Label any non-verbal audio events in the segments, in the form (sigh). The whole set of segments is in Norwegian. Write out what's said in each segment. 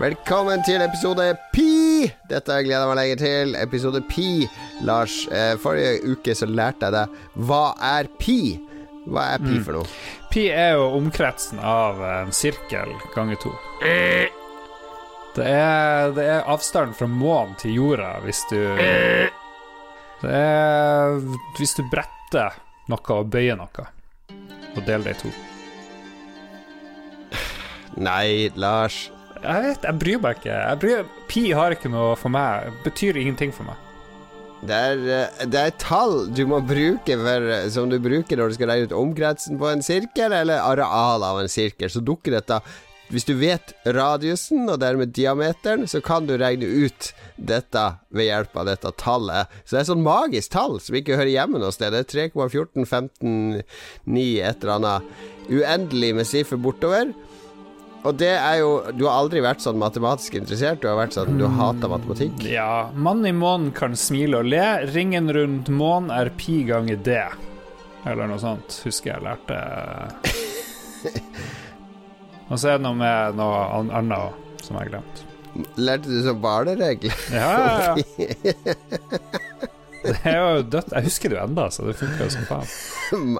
Velkommen til episode pi! Dette har jeg meg lenge til. Episode pi. Lars, eh, forrige uke så lærte jeg deg hva er pi? Hva er pi for noe? Pi er jo omkretsen av en sirkel ganger to. Det er, det er avstanden fra månen til jorda hvis du Det er hvis du bretter noe og bøyer noe, og deler det i to. Nei, Lars. Jeg vet, jeg bryr meg ikke. Bryr, pi har ikke noe for meg. Betyr ingenting for meg. Det er, eh, det er tall du må bruke for, som du bruker når du skal regne ut omkretsen på en sirkel, eller areal av en sirkel. Så dukker dette Hvis du vet radiusen, og dermed diameteren, så kan du regne ut dette ved hjelp av dette tallet. Så det er et sånn magisk tall som ikke hører hjemme noe sted. Det er 3,1415,9 et eller annet. Uendelig med siffer bortover. Og det er jo Du har aldri vært sånn matematisk interessert. Du har vært sånn Du har hata matematikk. Ja, mann i månen kan smile og le. Ringen rundt månen er pi ganger d. Eller noe sånt, husker jeg lærte. (laughs) Og så er det noe med noe annet som jeg har glemt. Lærte du som barneregler? Ja, ja, ja. (laughs) Det er jo dødt. Jeg husker det jo enda, så det funker jo som faen.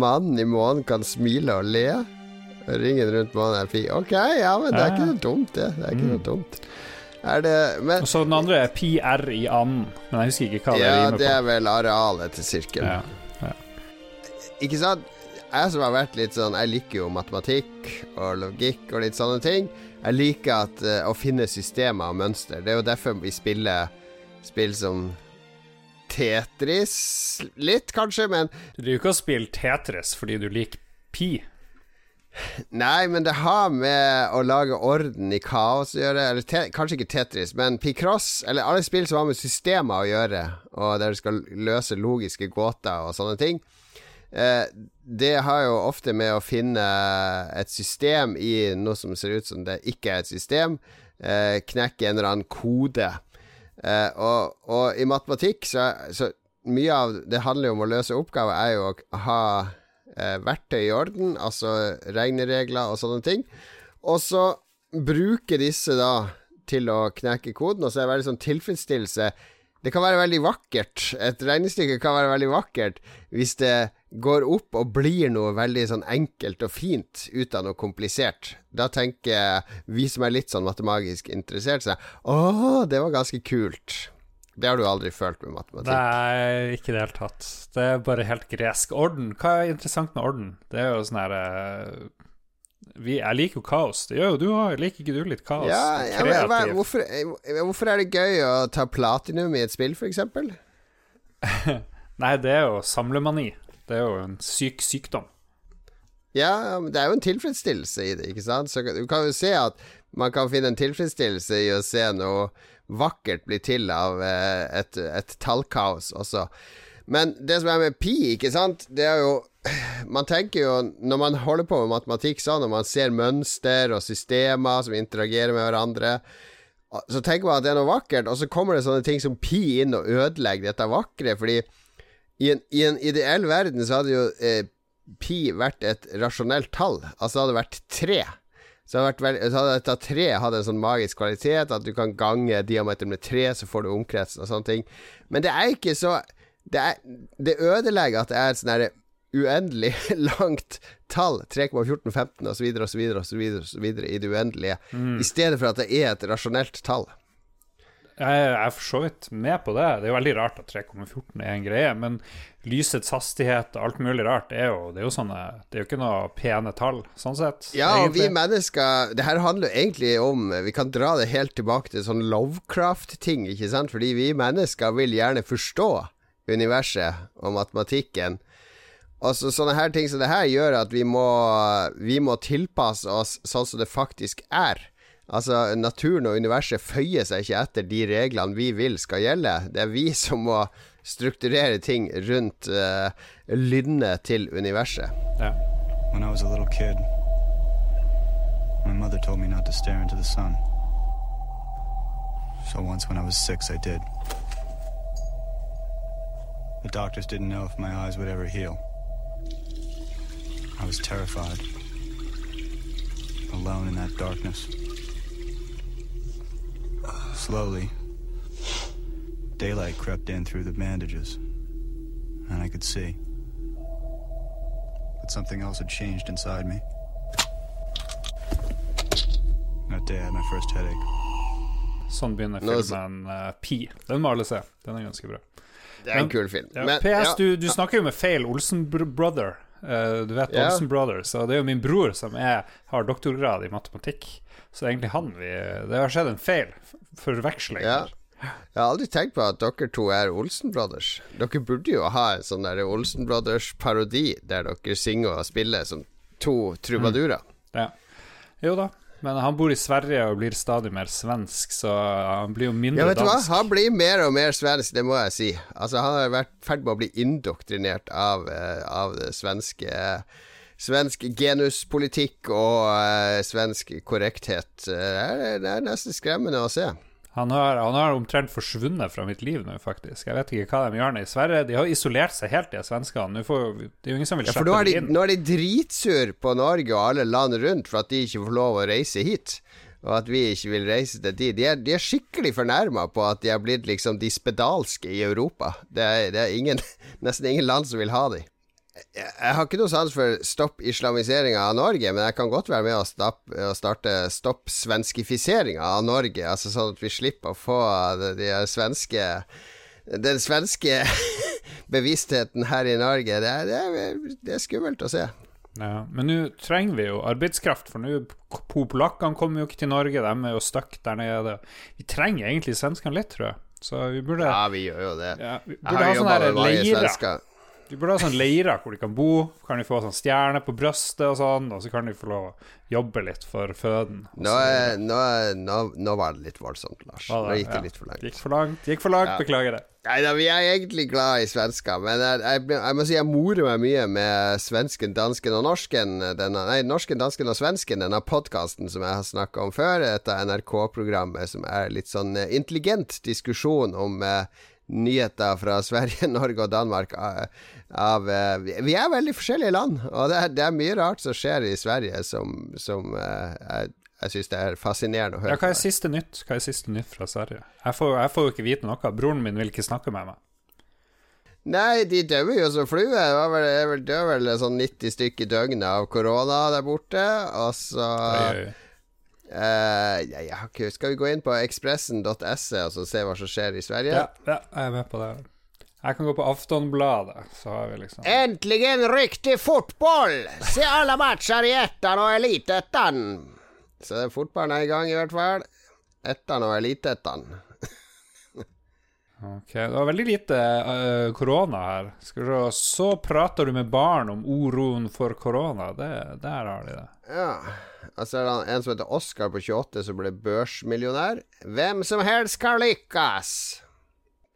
Mannen i månen kan smile og le. Ringen rundt månen er pi. Ok, ja, men det er ikke noe dumt, det. Det er ikke noe dumt. Er det Men Og så den andre er pi r i anden, men jeg husker ikke hva det Ja, rimer det er vel arealet til sirkelen. Ja. Ikke sant? Jeg som har vært litt sånn Jeg liker jo matematikk og logikk og litt sånne ting. Jeg liker at, eh, å finne systemer og mønster. Det er jo derfor vi spiller spill som Tetris litt, kanskje, men Du driver ikke og spiller Tetris fordi du liker pi. Nei, men det har med å lage orden i kaos å gjøre. Eller kanskje ikke Tetris, men Picross, eller alle spill som har med systemer å gjøre, og der du skal løse logiske gåter og sånne ting. Eh, det har jo ofte med å finne et system i noe som ser ut som det ikke er et system. Eh, knekke en eller annen kode. Eh, og, og i matematikk så, så mye av det handler jo om å løse oppgaver, er jo å ha eh, verktøy i orden, altså regneregler og sånne ting. Og så bruke disse da til å knekke koden, og så er det veldig sånn tilfredsstillelse. Det kan være veldig vakkert. Et regnestykke kan være veldig vakkert hvis det går opp og blir noe veldig sånn enkelt og fint ut av noe komplisert. Da tenker vi som er litt sånn matematisk interessert, seg Å, det var ganske kult. Det har du aldri følt med matematikk. Nei, ikke i det hele tatt. Det er bare helt gresk. Orden, hva er interessant med orden? Det er jo sånn her eh, Jeg liker jo kaos. Det gjør jo du òg. Liker ikke du litt kaos? Ja, ja men, hva, hvorfor, eh, hvorfor er det gøy å ta platinum i et spill, f.eks.? (laughs) Nei, det er jo samlemani. Det er jo en syk sykdom. Ja, men det er jo en tilfredsstillelse i det, ikke sant? Så du kan jo se at man kan finne en tilfredsstillelse i å se noe vakkert blir til av eh, et, et tallkaos også. Men det som er med pi, ikke sant, det er jo Man tenker jo, når man holder på med matematikk sånn, når man ser mønster og systemer som interagerer med hverandre, så tenker man at det er noe vakkert, og så kommer det sånne ting som pi inn og ødelegger dette vakre, fordi i en, i en ideell verden så hadde jo eh, pi vært et rasjonelt tall. Altså det hadde vært tre. Så hadde, vært veld, så hadde dette treet hatt en sånn magisk kvalitet, at du kan gange diameter med tre, så får du omkretsen og sånne ting. Men det er ikke så Det, er, det ødelegger at det er et sånn herre uendelig (laughs) langt tall, 3,1415 osv., osv., osv., i det uendelige, i stedet for at det er et rasjonelt tall. Jeg er for så vidt med på det. Det er jo veldig rart at 3,14 er en greie, men lysets hastighet og alt mulig rart er jo, det er jo sånne Det er jo ikke noe pene tall, sånn sett. Ja, og vi mennesker Det her handler jo egentlig om Vi kan dra det helt tilbake til sånn Lovecraft-ting, ikke sant? Fordi vi mennesker vil gjerne forstå universet og matematikken. Og så, sånne her ting som det her gjør at vi må, vi må tilpasse oss sånn som det faktisk er. Altså, naturen og universet føyer seg ikke etter de reglene vi vil skal gjelde. Det er vi (laughs) som må strukturere ting rundt uh, lynnet til universet. Ja. When I was a little kid, mother told me not to stare into the sun. So once when I was six, I did. The doctors didn't know if my eyes would ever heal. I was terrified. Alone in that darkness. Slowly, daylight crept in through the bandages, and I could see. But something else had changed inside me. That day I had my first headache. Sånn begynner filmen uh, Pi. Den må alle se. Den er ganske bra. Det er en Men- kul film. Ja. Men, PS, ja. du, du snakker jo med feil Olsen br- brother. Uh, du vet Ja. Olsen Brother, så det er jo min bror som er, har doktorgrad i matematikk. Så egentlig han vi Det har skjedd en feil. Forveksling. Ja. Jeg har aldri tenkt på at dere to er Olsen Brothers. Dere burde jo ha en sånn der Olsen Brothers-parodi der dere synger og spiller som to trubadurer. Ja. Jo da. Men han bor i Sverige og blir stadig mer svensk, så han blir jo mindre Ja, vet du hva? Han blir mer og mer svensk, det må jeg si. Altså, han har vært i ferd med å bli indoktrinert av, eh, av det svenske Svensk genuspolitikk og uh, svensk korrekthet. Eh, Det er, det er nesten skremmende å se. Han har, han har omtrent forsvunnet fra mitt liv nå, faktisk. Jeg vet ikke hva de gjør nå i Sverige. De har isolert seg helt, de svenskene. Det er jo ingen som vil Ja, slippe er, dem inn. nå er de dritsur på Norge og alle land rundt for at de ikke får lov å reise hit. Og at vi ikke vil reise til de. De er, de er skikkelig fornærma på at de er blitt liksom de spedalske i Europa. Det er, det er ingen, (laughs) nesten ingen land som vil ha de. Jeg, jeg har ikke noe sans for stopp islamiseringa av Norge, men jeg kan godt være med å, stapp, å starte stopp svenskifiseringa av Norge. Altså sånn at vi slipper å få de, de svenske Den svenske (laughs) bevisstheten her i Norge. Det er, det er, det er skummelt å se. Ja, men nå trenger vi jo arbeidskraft, for nå po- Polakkene kommer jo ikke til Norge, de er jo stuck der nede. Vi trenger egentlig svenskene litt, tror jeg. Så vi burde, Ja, vi gjør jo det. ja, vi Jeg burde har ha jobba med mange svensker. Vi burde ha sånn leirer hvor de kan bo. Kan de få sånn stjerne på brøstet og sånn, og så kan de få lov å jobbe litt for føden. Nå, er, nå, er, nå, nå var det litt voldsomt, Lars. Nå gikk det Ja. litt for langt. Gikk for langt, gikk for langt, Ja. beklager det. Nei da, vi er egentlig glad i svensker, men jeg, jeg, jeg må si jeg morer meg mye med svensken, dansken og norsken. Denne, nei, norsken, dansken og svensken, denne podkasten som jeg har snakka om før. Dette NRK-programmet som er litt sånn eh, intelligent diskusjon om eh, nyheter fra (laughs) Sverige, Norge og Danmark. Av, av, eh, vi- er veldig forskjellige land, og det er, det er mye rart som skjer i Sverige som, som eh, jeg, jeg syns det er fascinerende å høre Ja, hva er siste nytt Hva er siste nytt fra Sverige? Jeg får, jeg får jo ikke vite noe. Broren min vil ikke snakke med meg. Nei, de dør jo som fluer. Det dør vel sånn 90 stykker i døgnet av korona der borte. Og så Oi, oi, eh, jeg, jeg ikke, Skal vi gå inn på ekspressen.se og så se hva som skjer i Sverige? Ja, ja, jeg er med på det. Jeg kan gå på Aftonbladet, så har vi liksom Endelig riktig fotball! Se alle matcher i ettan og elitettan! Så fotballen er i gang, i hvert fall. Ettan og elitettan. (laughs) Ok, det var veldig lite eh, korona her. Skal se Så prater du med barn om uroen for korona. Det, der har de det. Ja. Og så det en som heter Oscar på 28 som ble børsmillionær. Hvem som helst kan lykkes!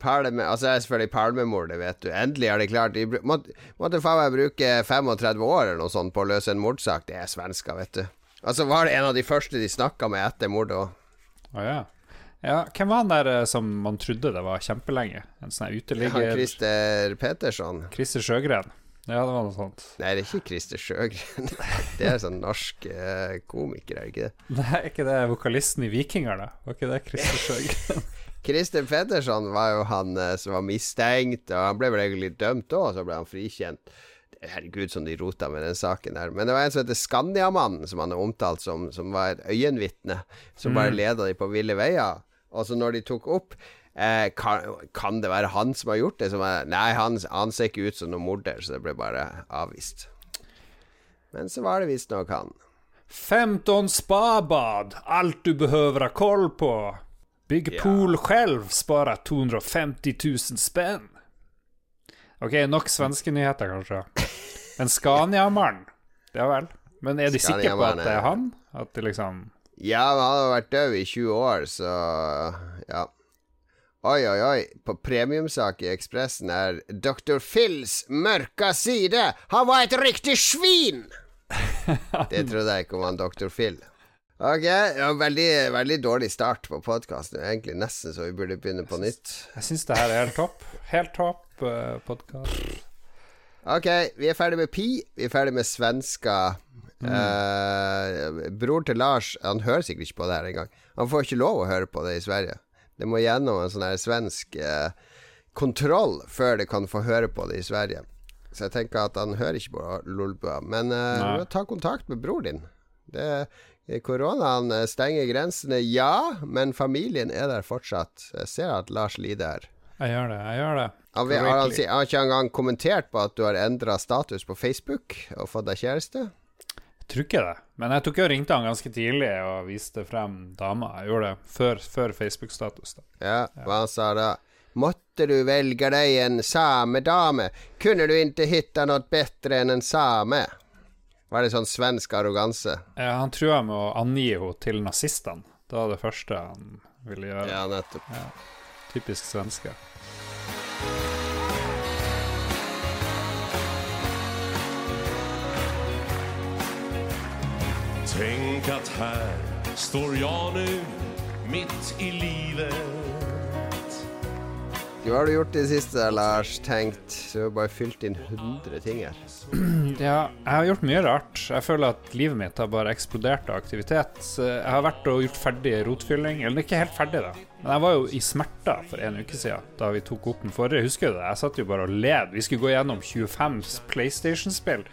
Palme, altså det er selvfølgelig palmemor, det vet du. Endelig er det klart. De måtte, måtte faen meg bruke 35 år eller noe sånt på å løse en mordsak. Det er svensker, vet du. Altså var det en av de første de snakka med etter mordet òg. Oh, ja. ja. Hvem var han der eh, som man trodde det var kjempelenge? En sånn uteligger ja, Christer Petersson. Christer Sjøgren. Ja, det var noe sånt. Nei, det er ikke Christer Sjøgren. (laughs) Det er sånn norsk eh, komiker, er det ikke det? Nei, ikke det vokalisten i Vikinger, da? Var ikke det Christer (laughs) Sjøgren? Christer Petterson var jo han eh, som var mistenkt, og han ble vel egentlig dømt òg, så ble han frikjent. Herregud, som de rota med den saken der. Men det var en som heter Skandiamannen, som han er omtalt som, som var et øyenvitne, som bare leda de på ville veier. Og så når de tok opp eh, kan, kan det være han som har gjort det? Som er, nei, han, han ser ikke ut som noen morder, så det ble bare avvist. Men så var det visstnok han. 15 spabad, alt du behøver ha koll på. Bygg Ja. pool selv Sparer 250 000 spenn. Ok, nok svenske nyheter, kanskje. Men Scania-mannen, ja vel. Men er de sikre på at det er han? At de liksom Ja, han har vært død i 20 år, så ja. Oi, oi, oi. På premiumsak i Ekspressen er Dr. Phils mørka side. Han var et riktig svin! (laughs) Det trodde jeg ikke om han Dr. Phil. Ok, ja, veldig, veldig dårlig start på podkasten. Egentlig nesten så vi burde begynne på nytt. Jeg syns det her er helt topp. Helt topp uh, podkast. Ok, vi er ferdig med Pi. Vi er ferdig med svenska. Mm. Uh, bror til Lars Han hører sikkert ikke på det her engang. Han får ikke lov å høre på det i Sverige. Det må gjennom en sånn her svensk eh, kontroll før det kan få høre på det i Sverige. Så jeg tenker at han hører ikke på Lolbua. Men eh, ta kontakt med bror din. Det Koronaen stenger grensene, ja, men familien er der fortsatt. Jeg ser at Lars lider her. Jeg gjør det. jeg gjør det Han har, han, har ikke engang kommentert på at du har endra status på Facebook og fått deg kjæreste? Tror ikke det, men jeg tok jo ringte han ganske tidlig og viste frem dama. Jeg gjorde det før, før Facebook-status. Ja, hva han sa da? Måtte du velge deg en samedame? Kunne du ikke hitta noe bedre enn en same? Var det sånn svensk arroganse? Ja, han trua med å angi henne til nazistene. Det var det første han ville gjøre. Ja, nettopp. Ja. Typisk svenske. Tenk at her står jeg nå, midt i livet hva har du gjort i det siste, Lars? Tenkt Du har bare fylt inn 100 ting her. (clears throat) Ja, jeg har gjort mye rart. Jeg føler at livet mitt har bare eksplodert av aktivitet. Jeg har vært og gjort ferdig rotfylling. Eller ikke helt ferdig, da. Men jeg var jo i smerter for en uke siden, da vi tok opp den forrige. Husker du det? Jeg satt jo bare og led. Vi skulle gå gjennom 25 PlayStation-spill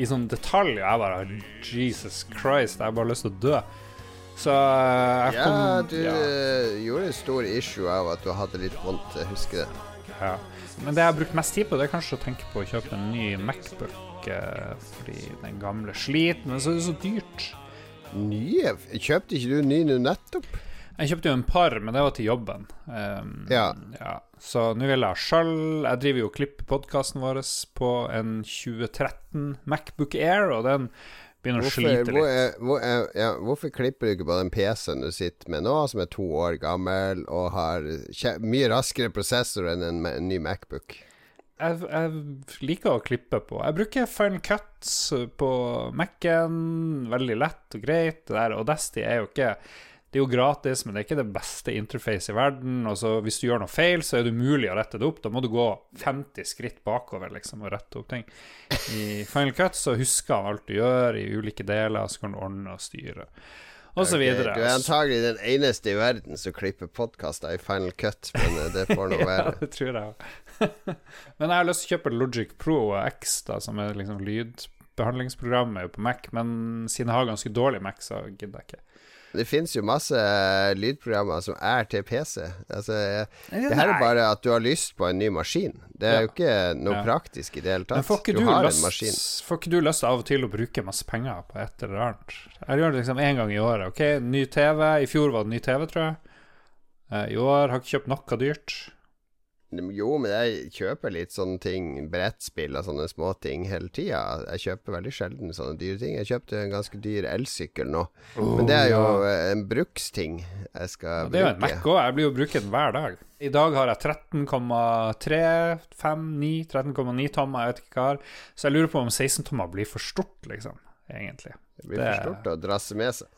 i sånn detalj, og jeg bare Jesus Christ, jeg har bare lyst til å dø. Så eh, jeg kom Ja, du ja. gjorde en stor issue av at du hadde litt vondt, jeg husker det. Ja. Men det jeg har brukt mest tid på, det er kanskje å tenke på å kjøpe en ny Macbook. Eh, fordi den gamle sliter, men så er det så dyrt. Nye? Kjøpte ikke du ny nå nettopp? Jeg kjøpte jo en par, men det var til jobben. Um, ja. ja. Så nå vil jeg sjøl. Jeg driver jo og klipper podkasten vår på en 2013 Macbook Air, og den Begynner hvorfor, å slite litt. Hvor, hvor, ja, hvorfor klipper du ikke på den PC-en du sitter med nå, som er to år gammel og har mye raskere prosessor enn en, en ny Macbook? Jeg, jeg, liker å klippe på. Jeg bruker Final Cuts på Mac-en. Veldig lett og greit. Det der Audacity er jo ikke det er jo gratis, men det er ikke det beste interface i verden. Og så Hvis du gjør noe feil, så er det umulig å rette det opp. Da må du gå 50 skritt bakover liksom, og rette opp ting. I Final Cut så husker han alt du gjør i ulike deler, så kan du ordne og styre. Og så videre. Okay, du er antagelig den eneste i verden som klipper podkaster i Final Cut, men eh, det får nå (laughs) være. ja, det tror jeg (laughs) Men jeg har lyst til å kjøpe Logic Pro X, da, som er liksom lydbehandlingsprogrammet på Mac, men siden jeg har ganske dårlig Mac, så gidder jeg ikke. Det fins jo masse eh, lydprogrammer som er til PC. Altså, det her er bare at du har lyst på en ny maskin. Det er ja. jo ikke noe ja. praktisk i det hele tatt. Men får ikke du, du har lyst, en maskin. Får ikke du lyst av og til å bruke masse penger på et eller annet? Jeg gjør det liksom én gang i året. Ok, ny TV. I fjor var det ny TV, tror jeg. Eh, I år har jeg ikke kjøpt noe dyrt. Jo, men jeg kjøper litt sånne ting, brettspill og sånne småting hele tida. Jeg kjøper veldig sjelden sånne dyre ting. Jeg kjøpte en ganske dyr elsykkel nå, oh, men det er jo ja. en bruksting jeg skal bruke. Det er jo en Mac òg, jeg blir jo brukt den hver dag. I dag har jeg 13,3, 5, 9, 13,9 tommer, jeg vet ikke hva jeg har. Så jeg lurer på om 16 tommer blir for stort, liksom, egentlig. Det blir for stort å drasse med seg.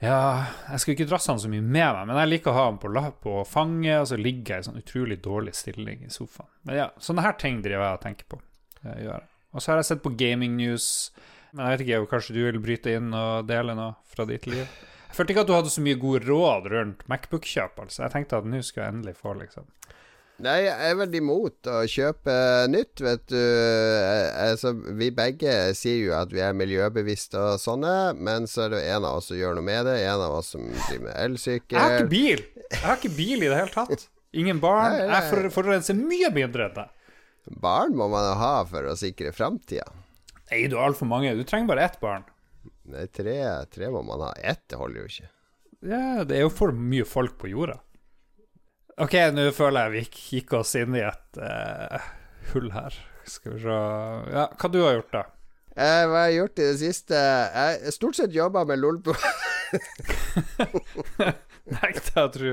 Ja, jeg skal ikke drasse han så mye med meg, men jeg liker å ha han på, på fanget, og så ligger jeg i sånn utrolig dårlig stilling i sofaen. Men ja, sånne her ting driver jeg og tenker på. Og så har jeg sett på gaming news, men jeg vet ikke, kanskje du vil bryte inn og dele noe fra ditt liv? Jeg følte ikke at du hadde så mye gode råd rundt Macbook-kjøp, altså. Jeg tenkte at nå skal jeg endelig få, liksom. Nei, jeg er veldig imot å kjøpe nytt, vet du. Altså, vi begge sier jo at vi er miljøbevisste og sånne, men så er det en av oss som gjør noe med det. En av oss som driver med elsykkel. Jeg har ikke bil! Jeg har ikke bil i det hele tatt. Ingen barn. Nei, nei. Jeg forurenser mye mindre enn deg. Barn må man ha for å sikre framtida. Nei, du har altfor mange. Du trenger bare ett barn. Nei, tre, tre må man ha. Ett holder jo ikke. Ja, det er jo for mye folk på jorda. Ok, nå føler jeg vi gikk oss inn i et uh, hull her. Skal vi se Ja, hva du har gjort, da? Eh, hva jeg har gjort i det siste? Jeg har stort sett jobba med Lolbo. Nekter jeg å tro.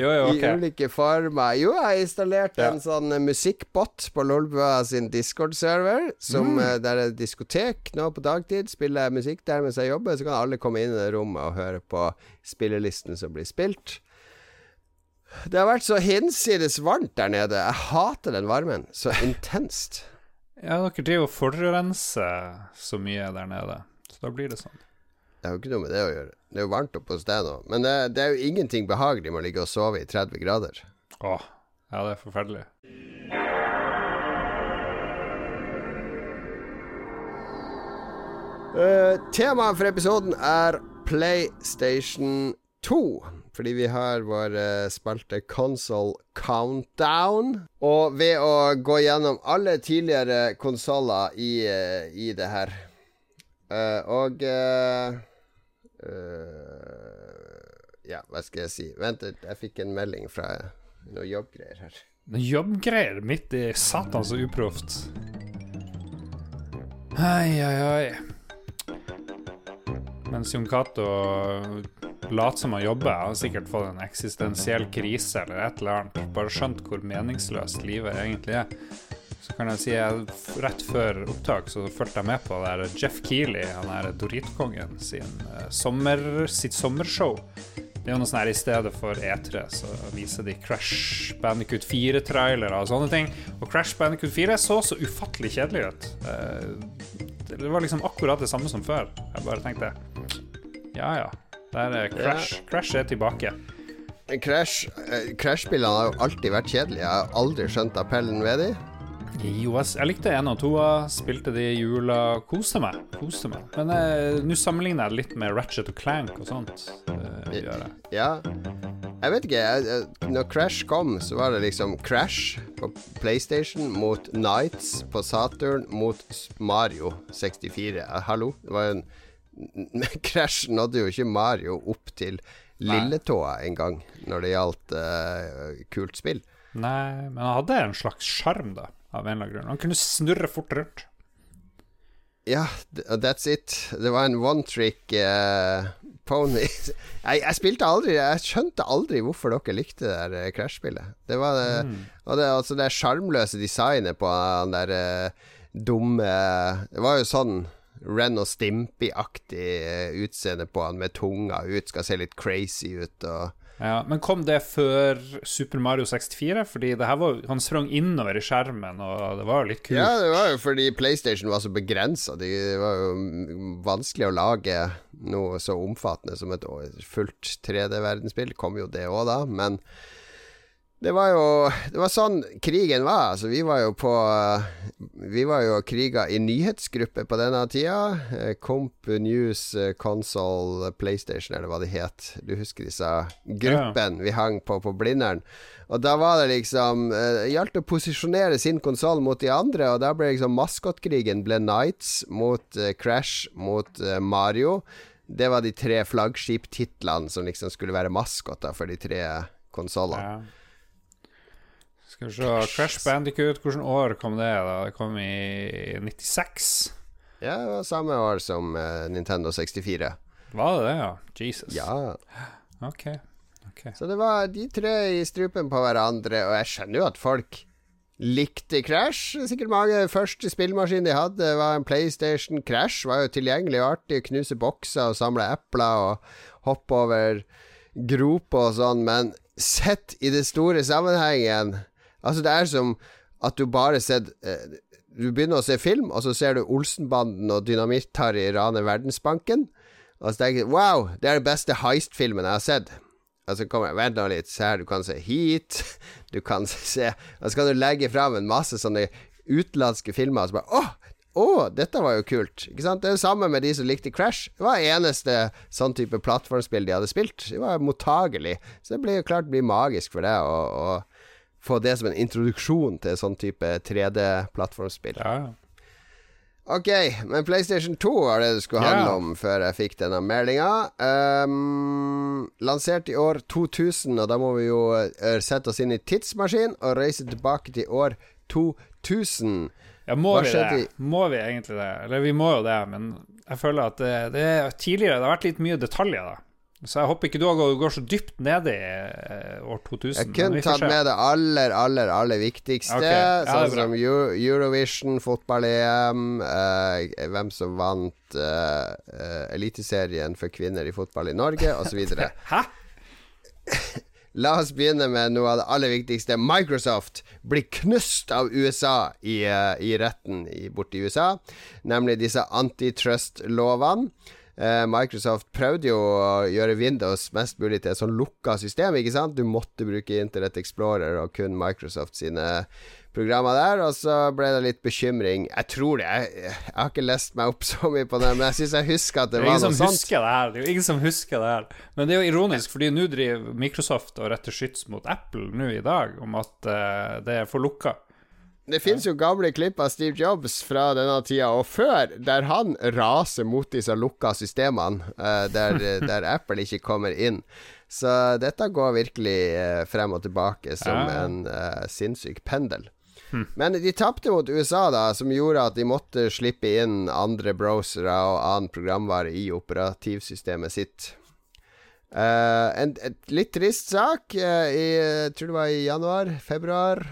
Jo, jo, i ulike former. Jo, jeg har installert Ja. en sånn eh, musikkbot på Lolbua sin Discord-server, som Mm. eh, der er diskotek nå på dagtid. Spiller musikk der mens jeg jobber, så kan alle komme inn i det rommet og høre på spillelisten som blir spilt. Det har vært så hinsides varmt der nede. Jeg hater den varmen. Så intenst. Ja, dere driver og forurenser så mye der nede, så da blir det sånn. Det har jo ikke noe med det å gjøre. Det er jo varmt oppe hos deg nå. Men det, det er jo ingenting behagelig med å ligge og sove i 30 grader. Åh, ja, det er forferdelig. Uh, temaet for episoden er PlayStation 2. Fordi vi har vår uh, spalte Console Countdown. Og ved å gå gjennom alle tidligere konsoller i, uh, i det her Uh, Og uh, uh, Ja, hva skal jeg si? Vent litt, jeg fikk en melding fra noen jobbgreier her. Noen jobbgreier midt i satan så uproft. Hei, hei, hei. Mens Jon Cato later som han jobber, har sikkert fått en eksistensiell krise eller et eller annet. Bare skjønt hvor meningsløst livet egentlig er. Så kan jeg si at rett før opptak så fulgte jeg med på der Jeff Keeley, han der Doritkongen, sin, eh, sommer, sitt sommershow. Det er jo noe sånn her I stedet for E3 så viser de Crash Bandicoot 4-trailere og sånne ting. Og Crash Bandicoot 4 så så ufattelig kjedelig ut. Eh, Det var liksom akkurat det samme som før. Jeg bare tenkte Ja ja, der er Crash. Crash er tilbake. Crash-spillene Crash-spillene har jo alltid vært kjedelige. Jeg har aldri skjønt appellen ved dem. Jo, jeg likte én og to, spilte de i jula, koste meg. Koste meg. Men eh, nå sammenligner jeg litt med Ratchet og Clank og sånt. eh, jeg. Ja. Jeg vet ikke. Jeg, jeg, når Crash kom, så var det liksom Crash på PlayStation mot Nights på Saturn mot Mario 64. Eh, hallo? Det var jo en Crash (laughs) nådde jo ikke Mario opp til lilletåa engang når det gjaldt uh, kult spill. Nei, men han hadde en slags sjarm, da, av en eller annen grunn. Han kunne snurre fort rundt. Ja, th- that's it. Det var en one trick uh, pony. (laughs) jeg, jeg spilte aldri Jeg skjønte aldri hvorfor dere likte det der eh, Crash-spillet. Det var det Og det, altså det sjarmløse designet på han der uh, dumme Det var jo sånn Ren og Stimpy-aktig eh, utseende på han med tunga ut, skal se litt crazy ut og Ja, Men kom det før Super Mario 64? Fordi det her var, han sprang innover i skjermen, og det var jo litt kult. Ja, det var jo fordi PlayStation var så begrensa. Det var jo vanskelig å lage noe så omfattende som et fullt 3D-verdensspill. Kom jo det òg, da, men det var jo Det var sånn krigen var. Altså, vi var jo på Vi var jo kriga i nyhetsgruppe på denne tida. Eh, Comp News eh, Console PlayStation, eller hva det het. Du husker disse gruppen vi hang på på Blindern. Og da var det liksom eh, Det gjaldt å posisjonere sin konsoll mot de andre, og da ble liksom maskotkrigen ble Nights mot Crash mot Mario. Det var de tre flaggskiptitlene som liksom skulle være maskoter for de tre konsollene. Ja. Skal vi se Crash Bandicoot, hvilket år kom det? da? Det kom i 96. Ja, det var samme år som eh, Nintendo 64. Var det det, ja? Jesus. Ja. Ok. ok Så det var de tre i strupen på hverandre, og jeg skjønner jo at folk likte Crash. Sikkert mange første spillmaskin de hadde, var en PlayStation. Crash var jo tilgjengelig og artig. Knuse bokser og samle epler og hoppe over groper og sånn, men sett i det store sammenhengen Altså, det er som at du bare sett eh, Du begynner å se film, og så ser du Olsenbanden og Dynamitt-Harry rane Verdensbanken. Og så tenker du wow, det er den beste heist-filmen jeg har sett. Og så kommer Vent nå litt, se her, du kan se Heat, (laughs) du kan se Og så kan du legge fram en masse sånne utenlandske filmer, og så bare åh! Å, dette var jo kult. Ikke sant? Det er det samme med de som likte Crash. Det var eneste sånn type plattformspill de hadde spilt. Det var mottagelig. Så det blir jo klart det blir magisk for deg å få det som en introduksjon til sånn type 3D-plattformspill. Ja. Ok, men PlayStation 2 var det det skulle handle yeah. om før jeg fikk denne meldinga. Um, lansert i år 2000, og da må vi jo eh, sette oss inn i tidsmaskin og reise tilbake til år 2000. Ja, må Hva vi det? det? Må vi egentlig det? Eller vi må jo det, men jeg føler at det, det er tidligere Det har vært litt mye detaljer, da. Så jeg håper ikke du går, så dypt ned i eh, år 2000. Jeg kunne tatt med det aller, aller, aller viktigste. Okay. ja, sånn som Eu- Eurovision, fotball-EM, eh, hvem som vant eh, eh, Eliteserien for kvinner i fotball i Norge, osv. (laughs) Hæ? (laughs) La oss begynne med noe av det aller viktigste. Microsoft blir knust av USA i, eh, i retten i USA, nemlig disse antitrust-lovene. Eh, Microsoft prøvde jo å gjøre Windows mest mulig til et sånn lukka system. Ikke sant? Du måtte bruke Internett Explorer og kun Microsoft sine programmer der. Og så ble det litt bekymring. Jeg tror det. Jeg, jeg har ikke lest meg opp så mye på det, men jeg syns jeg husker at det, Det var noe sånt. det her. Det er jo ingen som husker det her. Men det er jo ironisk, fordi nå driver Microsoft og retter skyts mot Apple nå i dag, om at uh, det er for lukka. Det finnes jo gamle klipp av Steve Jobs fra denne tida og før, der han raser mot disse lukka systemene, uh, der, (laughs) der Apple ikke kommer inn. Så dette går virkelig uh, frem og tilbake som Ja. en uh, sinnssyk pendel. Men de tapte mot USA, da, som gjorde at de måtte slippe inn andre browsere og annen programvare i operativsystemet sitt. En litt trist sak. i, jeg tror det var i januar, februar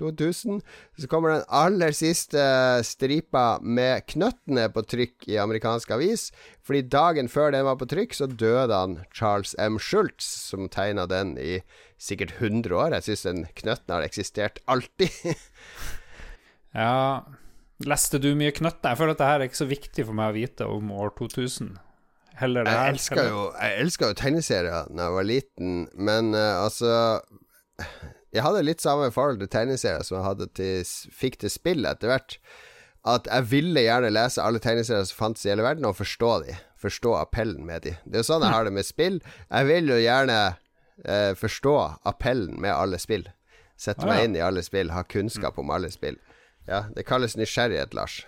2000. Så kommer den aller siste stripa med knøttene på trykk i amerikansk avis. Fordi dagen før den var på trykk, så døde han Charles M. Schultz, som tegna den i sikkert 100 år. Jeg syns den knøtten har eksistert alltid. (laughs) Ja Leste du mye knøtter? Jeg føler at det her er ikke så viktig for meg å vite om år 2000. Heller det her. Jeg elska jo, jeg jo tegneserier da jeg var liten, men uh, altså Jeg hadde litt samme forhold til tegneserier som jeg til, fikk til spill etter hvert. At jeg ville gjerne lese alle tegneserier som fantes i hele verden, og forstå de. Forstå appellen med de. Det er jo sånn jeg har det med spill. Jeg vil jo gjerne eh, forstå appellen med alle spill. Sette Ah, ja. meg inn i alle spill, ha kunnskap om alle spill. Ja, det kalles nysgjerrighet, Lars.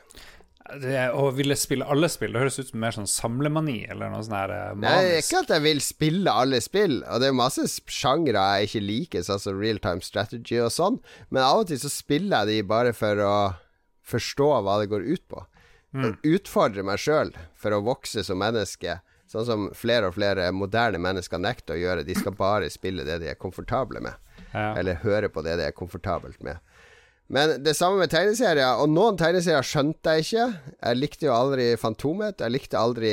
Å ville spille alle spill, det høres ut som mer sånn samlemani, eller noe sånn her eh, Nei, ikke at jeg vil spille alle spill, og det er masse sjangre jeg ikke liker, sånn som real time strategy og sånn, men av og til så spiller jeg de bare for å forstå hva det går ut på. Mm. Utfordre meg sjøl for å vokse som menneske, sånn som flere og flere moderne mennesker nekter å gjøre. De skal bare spille det de er komfortable med, Ja. eller høre på det de er komfortabelt med. Men det samme med tegneserier, og noen tegneserier skjønte jeg ikke. Jeg likte jo aldri Fantomet, jeg likte aldri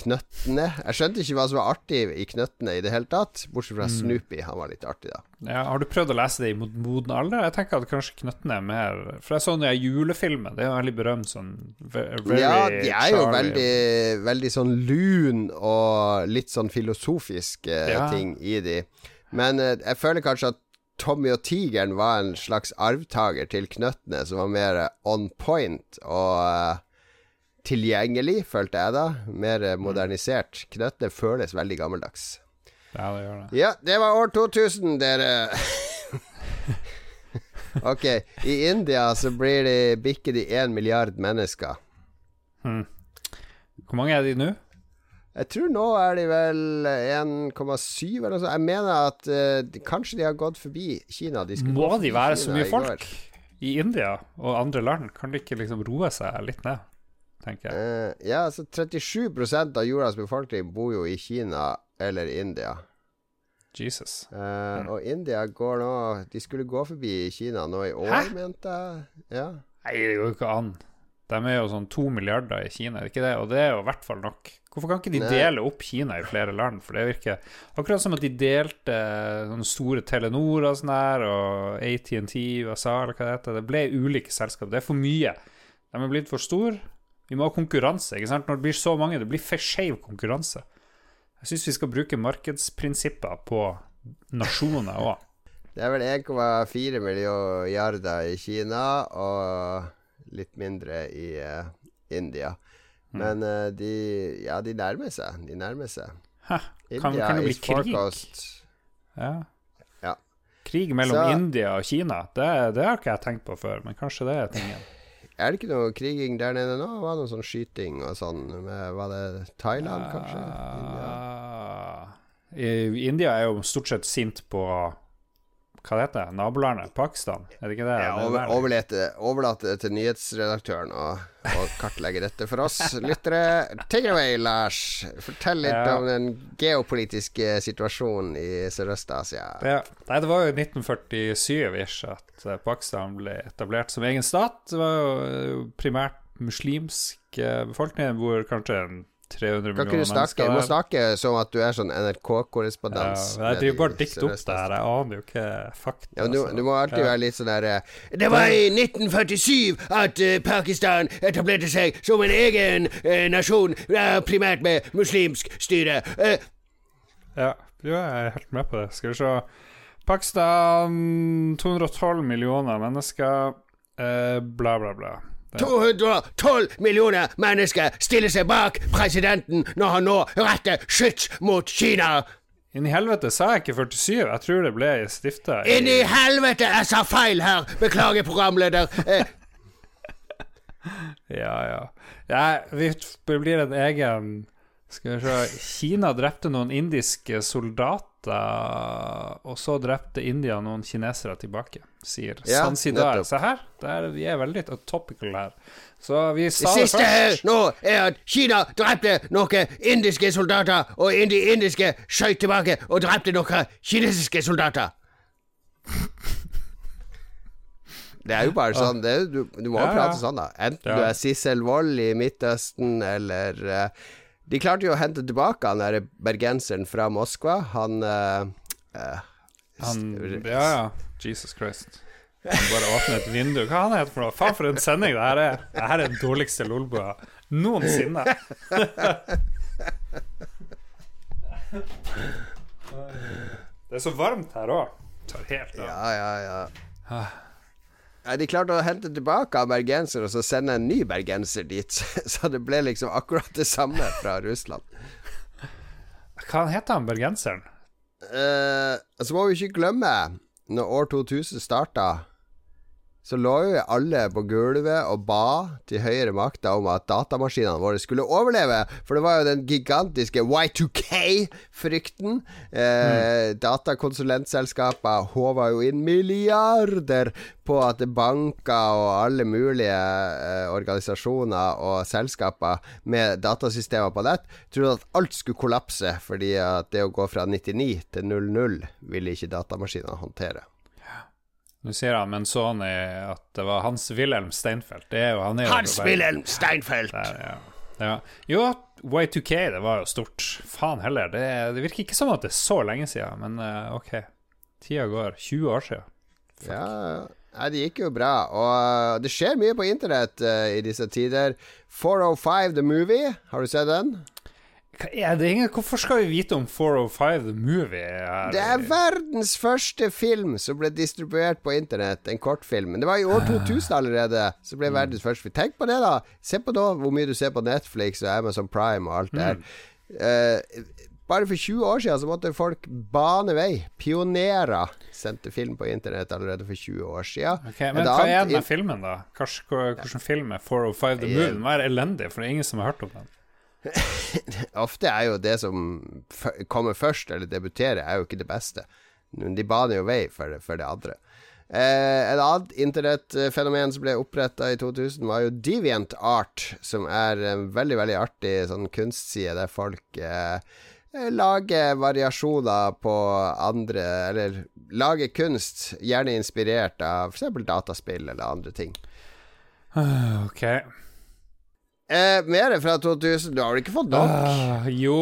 Knøttene. Jeg skjønte ikke hva som var artig i Knøttene i det hele tatt, bortsett fra Snoopy, han var litt artig, da. Ja, har du prøvd å lese det i moden alder? Jeg tenker at kanskje Knøttene er mer For jeg så den julefilmen, det er jo veldig berømt sånn very Ja, de er jo veldig, veldig sånn lun og litt sånn filosofiske Ja. ting i de. Men eh, jeg føler kanskje at Tommy og Tigeren var en slags arvtaker til Knøttene, som var mer on point og eh, tilgjengelig, følte jeg da. Mer eh, modernisert. Knøttene føles veldig gammeldags. Ja, det gjør det. Ja, det var år 2000, dere. (laughs) ok, i India så blir de bikker de én milliard mennesker. Hvor mange er de nå? Jeg tror nå er de vel 1,7 eller noe sånt. Jeg mener at uh, kanskje de har gått forbi Kina. De Må de være så mye i folk i India og andre land? Kan de ikke liksom roe seg litt ned, tenker jeg. Uh, ja, altså 37% av jordas befolkning bor jo i Kina eller India. Jesus. Eh, Og India går nå De skulle gå forbi Kina nå i år, Hæ? mente jeg. Ja. Nei, det går jo ikke an. De er jo sånn to milliarder i Kina, ikke det? Og det er jo i hvert fall nok. Hvorfor kan ikke de Nei. dele opp Kina i flere land? For det virker akkurat som at de delte sånne store Telenor og sånn der, og ATNT USA, eller hva det heter. Det ble ulike selskap. Det er for mye. De er blitt for store. Vi må ha konkurranse, ikke sant? Når det blir så mange, det blir for skeiv konkurranse. Jeg syns vi skal bruke markedsprinsipper på nasjoner òg. (laughs) Det er vel 1,4 milliarder i Kina og litt mindre i uh, India. Mm. Men uh, de Ja, de nærmer seg. De nærmer seg. Kan, India kan det bli krig? Ja. Ja. Krig mellom Så- India og Kina, det, det har ikke jeg tenkt på før, men kanskje det er tingen. Er det ikke noe kriging der nede nå? Var det noe sånn skyting og sånn? Med, var det Thailand, kanskje? India? India er jo stort sett sint på hva det heter nabolandet? Pakistan? Er det ikke det? Ja, er over, der. overlate, til nyhetsredaktøren å å kartlegge dette for oss (laughs) lyttere. Take it away, Lars. Fortell litt Ja. om den geopolitiske situasjonen i Sørøst-Asia. Ja. Nei, det var jo i 1947-ish at eh, Pakistan ble etablert som egen stat. Det var jo eh, primært muslimsk eh, befolkning. hvor kanskje en 300 Kan millioner du snakke, mennesker du må snakke som at du er sånn NRK-korrespondent. Ja, jeg driver bare og dikter opp det her. Jeg aner jo ikke fakta. Ja, du, altså. du må alltid være litt sånn der eh, Det var i 1947 at eh, Pakistan etablerte seg som en egen eh, nasjon, primært med muslimsk styre. Ja, jo, jeg er helt med på det. Skal vi se. Pakistan 212 millioner mennesker. Bla, bla, bla. Det- 212 millioner mennesker stiller seg bak presidenten når han nå retter skyts mot Kina. Inn i helvete sa jeg ikke 47. Jeg tror det ble stifta Inn i helvete, jeg sa feil her! Beklager, programleder. Eh, (laughs) Ja, ja. ja vi blir en egen Skal vi se Kina drepte noen indiske soldater, og så drepte India noen kinesere tilbake, sier Ja, Sansidar. Se her, der, vi er veldig topical her. Så vi sa det siste her nå er at Kina drepte noen indiske soldater, og de indiske skjøt tilbake og drepte noen kinesiske soldater. (laughs) Det er jo bare sånn det du, du må jo Ja, ja. prate sånn, da. Enten Ja. du er Sissel Wold i Midtøsten, eller eh, De klarte jo å hente tilbake han der bergenseren fra Moskva. Han eh, Han, ja, ja. Jesus Christ. Han bare åpner et vindu. Hva han heter for noe? Faen, for en sending det her er. Det her er den dårligste lolbua noensinne. (laughs) Det er så varmt her òg. Tar helt av. Ja, ja, ja. De klarte å hente tilbake av bergenser og så sende en ny bergenser dit. (laughs) Så det ble liksom akkurat det samme fra Russland. Hva heter han bergenseren? Eh, så må vi ikke glemme, når år 2000 starta, så lå jo alle på gulvet og ba til høyere makter om at datamaskinene våre skulle overleve. For det var jo den gigantiske Y2K-frykten. Eh, Datakonsulentselskaper håva jo inn milliarder på at banker og alle mulige eh, organisasjoner og selskaper med datasystemer på nett trodde at alt skulle kollapse, fordi at det å gå fra 99 til 00 ville ikke datamaskinene håndtere. Nå sier han men en sånn at det var Hans-Wilhelm Steinfeld. Det er jo han er Hans-Wilhelm Steinfeld! Der, ja. ja. Jo, Y2K, det var jo stort. Faen heller. Det, det virker ikke som at det er så lenge siden, men uh, ok. Tida går. 20 år siden. Ja, Nei, det gikk jo bra. Og det skjer mye på internett uh, i disse tider. 405 The Movie, har du sett den? Er ingen, hvorfor skal vi vite om 405 The Movie? Her? Det er verdens første film som ble distribuert på internett. En kortfilm. Men det var i år 2000 allerede. Så ble verdens første film. Tenk på det, da. Se på da hvor mye du ser på Netflix og Amazon Prime og alt der. Uh, bare for 20 år siden så måtte folk bane vei. Pionerer sendte film på internett allerede for 20 år siden. Okay, men hva er den filmen, da? Hvilken, film er 405 The Movie? Den var elendig, for det er ingen som har hørt om den. (laughs) Ofte er jo det som kommer først, eller debuterer, er jo ikke det beste. De baner jo vei for, det- for det andre. Eh, et annet internettfenomen som ble oppretta i 2000, var jo Deviant Art, som er en veldig, veldig artig sånn kunstside der folk eh, lager variasjoner på andre Eller lager kunst, gjerne inspirert av f.eks. dataspill eller andre ting. Ok. Eh, Mer fra 2000. Du har vel ikke fått nok? Uh, jo.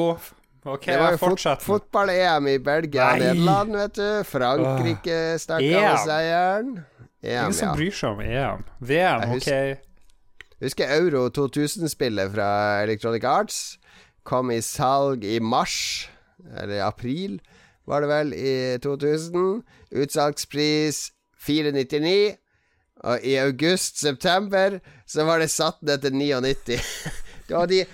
Ok, Det var jo fot fotball-EM i Belgia og Nederland, vet du. Frankrike stakk av med seieren. Ingen som ja. bryr seg om EM. VM, Jeg ok. Husker Euro 2000-spillet fra Electronic Arts. Kom i salg i mars, eller april, var det vel, i 2000. Utsalgspris 499. Og i august-september så var det satt ned til 99. (laughs) det var de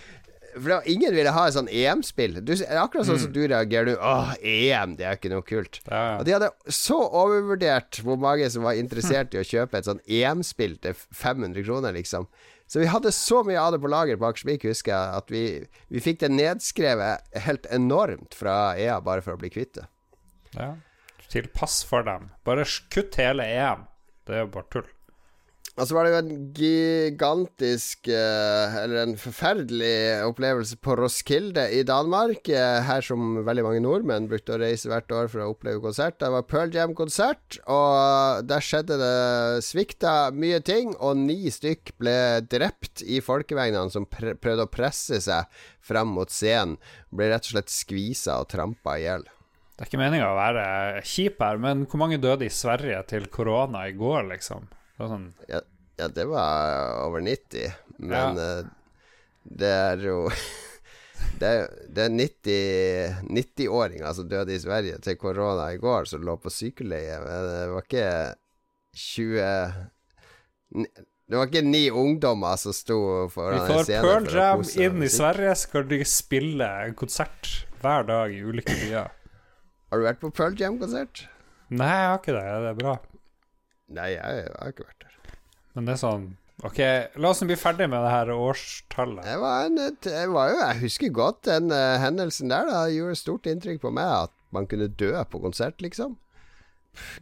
For var, ingen ville ha et sånn EM-spill. Akkurat sånn som du reagerer nå. Åh, EM, det er ikke noe kult. Ja, ja. Og de hadde så overvurdert hvor mange som var interessert i å kjøpe et sånn EM-spill til 500 kroner, liksom. Så vi hadde så mye av det på lager på Akersvik, husker jeg, at vi, vi fikk det nedskrevet helt enormt fra EA bare for å bli kvitt det. Ja. tilpass for dem. Bare kutt hele EM. Det er jo bare tull. Og så var det jo en gigantisk eh, Eller en forferdelig opplevelse på Roskilde i Danmark. eh, Her som veldig mange nordmenn brukte å reise hvert år for å oppleve konsert. Det var Pearl Jam-konsert, og der skjedde det svikta mye ting. Og ni stykk ble drept i folkevegnene som prøvde å presse seg fram mot scenen. Ble rett og slett skvisa og trampa i hjel. Det er ikke meninga å være kjip her, men hvor mange døde i Sverige til korona i går, liksom? Det sånn Ja, ja det var over 90, men Ja. uh, det er jo Det (laughs) det er 90 90-åringer som døde i Sverige til korona i går, som lå på sykeleie. Men det var ikke 20 ni- Det var ikke ni ungdommer som sto Vi foran en får scene Pearl for å Jam inn i. Sverige, skal de spille konsert hver dag i ulike byer. Har du vært på Pearl Jam-konsert? Nei, jeg har ikke det. Det er bra. Nei, jeg, jeg har ikke vært der. Men det er sånn Ok, la oss bli ferdig med det her årstallet. Det var en, et- det var jo, jeg husker godt den uh, hendelsen der. Da. Det gjorde stort inntrykk på meg at man kunne dø på konsert, liksom.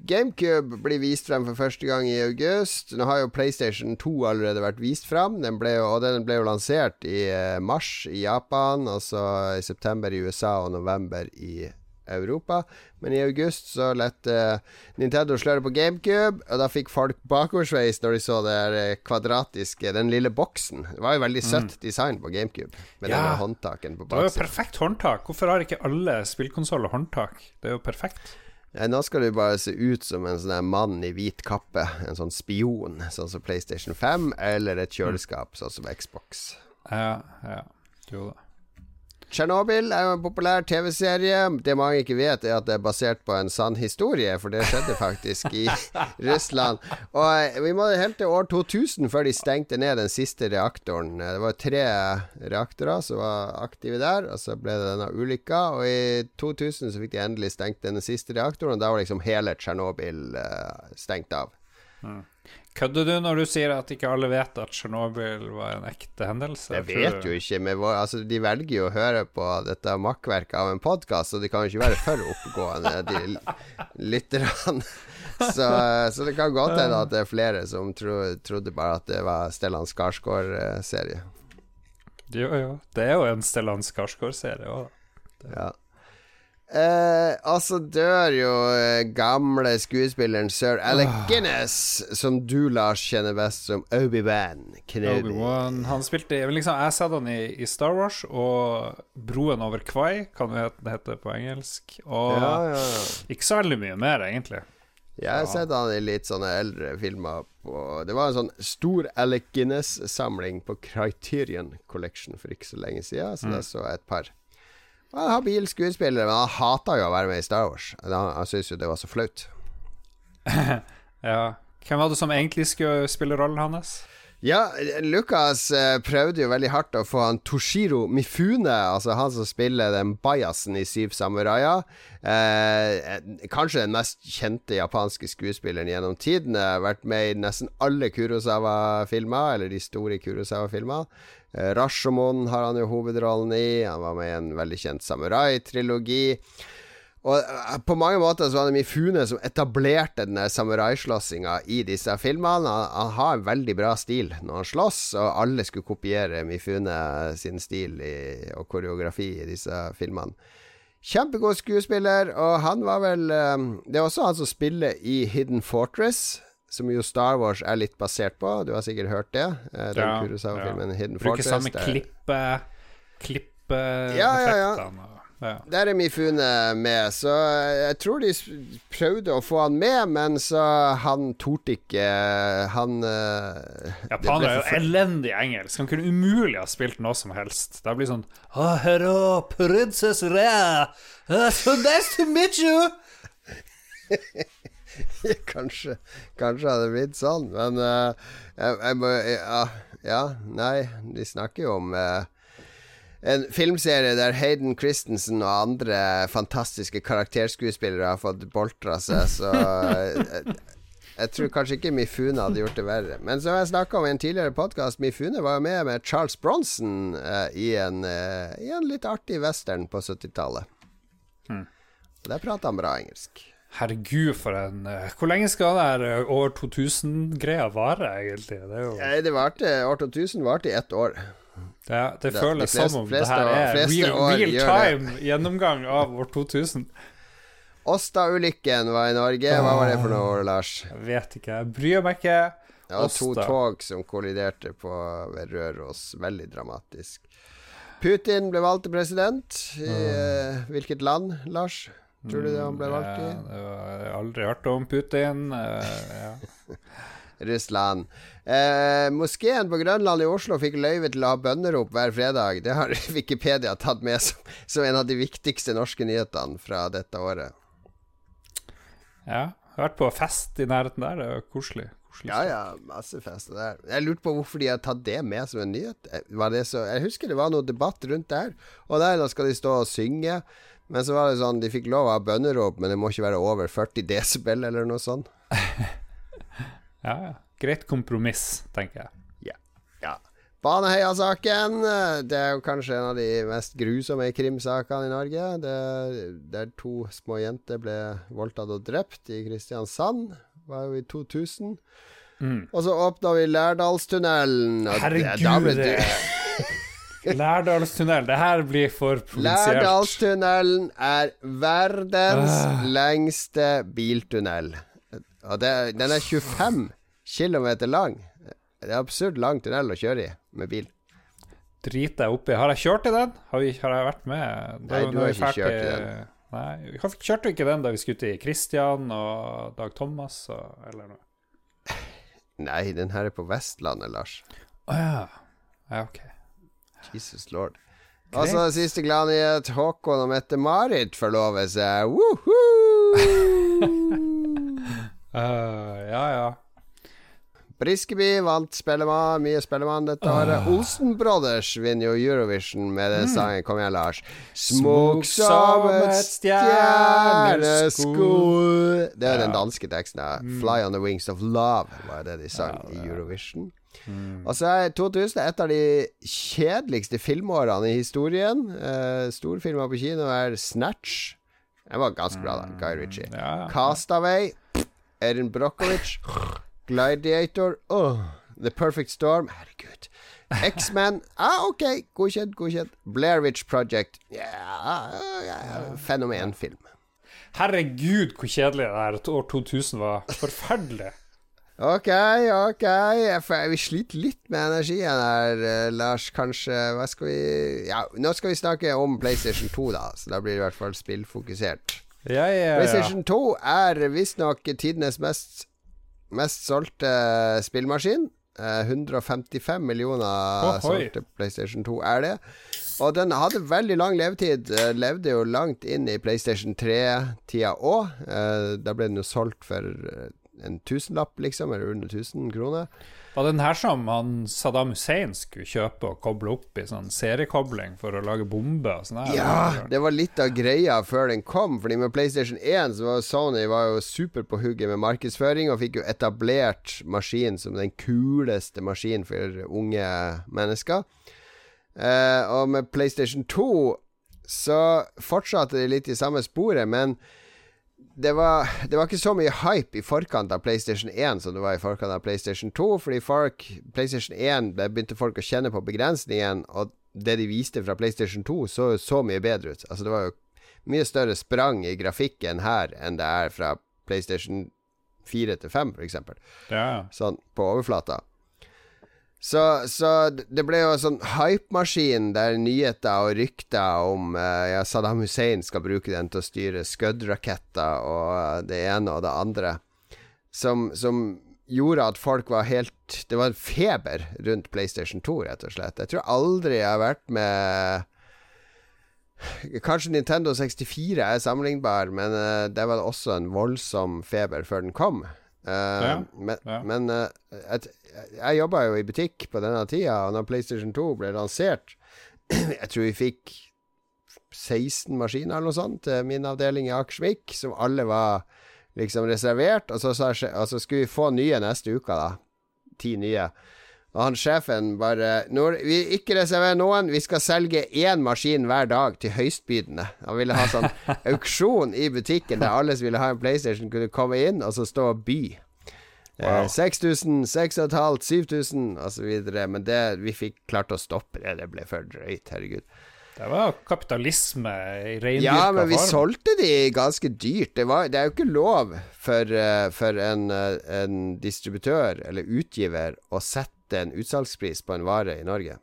GameCube blir vist frem for første gang i august. Nå har jo PlayStation 2 allerede vært vist frem. Den ble jo, og den ble jo lansert i eh, mars i Japan, og så i september i USA og november i Europa. Men i august så lette Nintendo sløret på GameCube, og da fikk folk bakoversveis når de så det eh, kvadratiske, den lille boksen. Det var jo veldig søtt design på GameCube, med Ja. denne håndtaken på Det var jo perfekt håndtak. Hvorfor har ikke alle spillkonsoller håndtak? Det er jo perfekt. Ja, nå skal du bare se ut som en sånn mann i hvit kappe. En sånn spion, sånn som PlayStation 5, eller et kjøleskap, sånn som Xbox. Ja, ja. Jo da. Tsjernobyl er jo en populær TV-serie. Det mange ikke vet, er at det er basert på en sann historie, for det skjedde faktisk i (laughs) Russland. Og vi må helt til år 2000 før de stengte ned den siste reaktoren. Det var tre reaktorer som var aktive der, og så ble det denne ulykka. Og i 2000 så fikk de endelig stengt den siste reaktoren, og da var liksom hele Tsjernobyl eh, stengt av. Kødder du når du sier at ikke alle vet at Tsjernobyl var en ekte hendelse? Jeg vet jo ikke men altså, De velger jo å høre på dette makkverket av en podkast, så de kan jo ikke være for oppegående, de lytterne. Så, så det kan godt hende at det er flere som tro, trodde bare at det var Stellan Skarsgård-serie. Jo, jo. Det er jo en Stellan Skarsgård-serie òg. Ja. Eh, altså dør jo eh, gamle skuespilleren sir Alec Guinness, som du, Lars, kjenner best som Obi-Wan Kenobi. Obi-Wan Han spilte liksom, Jeg har han i, i Star Wars og Broen over Kvai, kan det het- det hete på engelsk. Og Ja, ja, ja. ikke så veldig mye mer, egentlig. Jeg har sett han i litt sånne eldre filmer på Det var en sånn stor Alec Guinness-samling på Criterion Collection for ikke så lenge siden, så da så jeg et par. Han er habil skuespiller, men han hata jo å være med i Star Wars. Han, han syntes jo det var så flaut. (laughs) Ja. Hvem var det som egentlig skulle spille rollen hans? Ja, Lucas eh, prøvde jo veldig hardt å få han Toshiro Mifune, altså han som spiller den bajasen i Syv samuraier. Eh, kanskje den mest kjente japanske skuespilleren gjennom tidene. Vært med i nesten alle Kurosawa-filmer, eller de store Kurosawa-filmer. Eh, Rashomon har han jo hovedrollen i. Han var med i en veldig kjent samurai-trilogi. Og eh, på mange måter så var det Mifune som etablerte den der samuraislåssinga i disse filmene. Han, han har en veldig bra stil når han slåss, og alle skulle kopiere Mifune sin stil i, og koreografi i disse filmene. Kjempegod skuespiller, og han var vel eh, Det er også han som spiller i Hidden Fortress. Som jo Star Wars er litt basert på. Du har sikkert hørt det? eh, Den Ja, Kurosawa-filmen Hidden Bruker Fortress. samme klippe, klippe. Ja, ja, ja. Ja. Der er Mifune med, så jeg tror de prøvde å få han med, men så han torde ikke Han eh, det Japaner er jo elendig engelsk. Han kunne umulig ha spilt noe som helst. Det blir sånn oh, Hello, princess Rea. Uh, so nice to meet you. (laughs) kanskje, kanskje hadde det blitt sånn, men uh, jeg, jeg må ja, ja, nei, de snakker jo om eh, en filmserie der Hayden Christensen og andre fantastiske karakterskuespillere har fått boltra seg, så jeg, (laughs) jeg tror kanskje ikke Mifune hadde gjort det verre. Men som jeg snakka om i en tidligere podkast, Mifune var jo med med Charles Bronson uh, i, en, uh, i en litt artig western på 70-tallet. Og Der prata han bra engelsk. Herregud, for en eh, Hvor lenge skal det eh, år 2000-greia vare, egentlig? Det jo Nei, det varte, År 2000 varte i ett år. Det, det Det- føles de fleste- som om det her er real, real time gjennomgang av år 2000. Åsta-ulykken var i Norge. Hva var det for noe, Lars? Jeg vet ikke. Jeg bryr meg ikke. Det var to tog som kolliderte på ved Røros. Veldig dramatisk. Putin ble valgt til president. I eh, hvilket land, Lars? Tror du det han ble valgt i? Ja, jeg har aldri hørt om Putin. Uh, ja. (laughs) Russland. Eh, moskeen på Grønland i Oslo fikk løyve til å ha bønnerop hver fredag. Det har (laughs) Wikipedia tatt med som, som en av de viktigste norske nyhetene fra dette året. ja. Jeg har vært på fest i nærheten der. Det er koselig. koselig. Ja, ja, masse fester der. Jeg lurte på hvorfor de har tatt det med som en nyhet. Eh, Var det så, jeg husker det var noe debatt rundt der. Og der da skal de stå og synge. Men så var det sånn, de fikk lov ha bønnerop, men det må ikke være over 40 desibel eller noe sånt. (laughs) Ja, ja. Greit kompromiss, tenker jeg. Ja. ja. Baneheia-saken, eh, det er jo kanskje en av de mest grusomme krimsakene i Norge. Det, der to små jenter ble voldtatt og drept i Kristiansand. Var jo i 2000. Mm. Og så åpna vi Lærdalstunnelen. det- Herregud! du- (laughs) Lærdalstunnel. Det her blir for provinsielt. Lærdalstunnelen er verdens Ah. lengste biltunnel. Og det, den er 25 km lang. Det er absurd lang tunnel å kjøre i med bil. Driter jeg oppi. Har jeg kjørt i den? Har, vi, har jeg vært med? Nei, du har ikke kjørt i den. Nei, Hvorfor kjørte vi ikke den da vi skulle til Christian og Dag Thomas og eller noe? (laughs) Nei, den her er på Vestlandet, Lars. Å ja. Ja, ok. Jesus lord. Og så siste gladnyhet. Håkon og Mette-Marit forlover seg. Woohoo! (laughs) Eh, ja, ja. Briskeby vant Spellemann, mye Spellemann dette året. Olsen Brothers vinner jo Eurovision med den sangen. Kom igjen, Lars. Smok som et stjernesko Det er jo den danske teksten. ja. 'Fly on the wings of love' var det de sang i Eurovision. Og så er 2000 et av de kjedeligste filmårene i historien. Uh, Storfilmer på kino er 'Snatch'. Den var ganske bra, da. Guy Ritchie. Ja, ja. Castaway, Erin Brockovich, Gladiator, oh, The Perfect Storm, herregud. X-Men, (laughs) ah, ok, godkjent, godkjent. Blair Witch Project, ja, yeah, fenomenfilm. Herregud, hvor kjedelig det her år 2000 var. Forferdelig. Ok, ok, vi sliter litt med energien her, eh, Lars. Kanskje Hva skal vi Ja, nå skal vi snakke om PlayStation 2, da, så da blir det i hvert fall spillfokusert. Ja, ja, ja. PlayStation 2 er visstnok tidenes mest, mest solgte spillmaskin. Eh, 155 millioner oh, solgte PlayStation 2 er det. Og den hadde veldig lang levetid. eh, levde jo langt inn i PlayStation 3-tida òg. Eh, da ble den jo solgt for eh, en tusenlapp, liksom, eller under 1000 kroner. Var den her som han Saddam Hussein skulle kjøpe og koble opp i sånn seriekobling for å lage bombe og sånn? Ja, det var litt av greia før den kom. Fordi med PlayStation 1 så var Sony var jo super på hugget med markedsføring og fikk jo etablert maskinen som den kuleste maskinen for unge mennesker. Eh, og med PlayStation 2 så fortsatte de litt i samme sporet, men det var, det var ikke så mye hype i forkant av PlayStation 1 som det var i forkant av PlayStation 2. Fordi folk, PlayStation 1 der begynte folk å kjenne på begrensningen, og det de viste fra PlayStation 2, så jo så mye bedre ut. Altså Det var jo mye større sprang i grafikken her enn det er fra PlayStation 4 til 5, f.eks. Ja. Sånn på overflata. Så, så det ble jo en sånn hypemaskin der nyheter og rykter om eh, ja, Saddam Hussein skal bruke den til å styre Scud-raketter og eh, det ene og det andre, som, som gjorde at folk var helt Det var en feber rundt PlayStation 2, rett og slett. Jeg tror aldri jeg har vært med Kanskje Nintendo 64 er sammenlignbar, men det der var også en voldsom feber før den kom. Ja, men eh, et, jeg jobba jo i butikk på denne tida, og når PlayStation 2 ble lansert (clears throat) Jeg tror vi fikk 16 maskiner eller noe sånt til min avdeling i Akersvik, som alle var liksom reservert. Og så, så, sje- og så skulle vi få nye neste uke, da. Ti nye. Og han sjefen bare når, vi Ikke reserver noen, vi skal selge én maskin hver dag til høystbydende. Han ville ha sånn (laughs) auksjon i butikken der alle som ville ha en PlayStation, kunne komme inn og så stå og by. Wow. Eh, 6000, 6500, 7000 osv. Men det, vi fikk klart å stoppe det. Det ble for drøyt, herregud. Det var kapitalisme i reindyrka Ja, men vi form. solgte de ganske dyrt. Det, var, det er jo ikke lov for, eh, for en, eh, en distributør eller utgiver å sette en utsalgspris på en vare i Norge.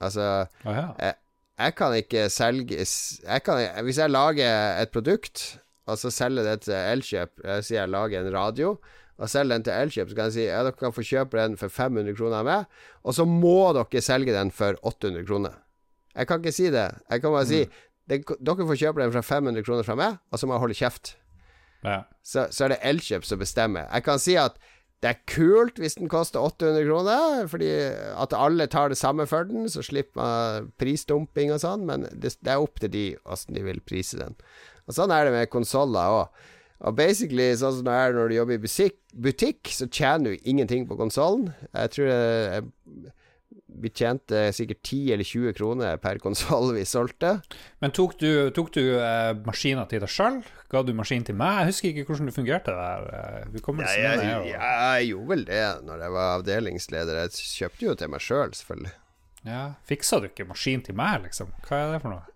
Altså ja. jeg, jeg kan ikke selge jeg kan, Hvis jeg lager et produkt, og så selger det til Elkjøp Jeg sier jeg lager en radio, og selger den til Elkjøp, så kan jeg si ja, dere kan få kjøpe den for 500 kroner av meg, og så må dere selge den for 800 kroner. Jeg kan ikke si det. Jeg kan bare si det, dere får kjøpe den for 500 kroner fra meg, og så må jeg holde kjeft. Ja. Så, så er det Elkjøp som bestemmer. Jeg kan si at det er kult hvis den koster 800 kroner, fordi at alle tar det samme for den, så slipper man prisdumping og sånn, men det, det er opp til de åssen de vil prise den. Og sånn er det med konsoller òg. Og basically, sånn som det er når du jobber i butikk, butikk så tjener du ingenting på konsollen. Jeg tror det, vi tjente sikkert 10 eller 20 kroner per konsoll vi solgte. Men tok du, tok du eh, maskiner til deg sjøl? Ga du maskin til meg? Jeg husker ikke hvordan det fungerte der. Eh, hukommelsen Ja, jeg, er jo- jeg gjorde vel det når jeg var avdelingsleder. Jeg kjøpte jo til meg sjøl, selv, selvfølgelig. Ja, Fiksa du ikke maskin til meg, liksom? Hva er det for noe?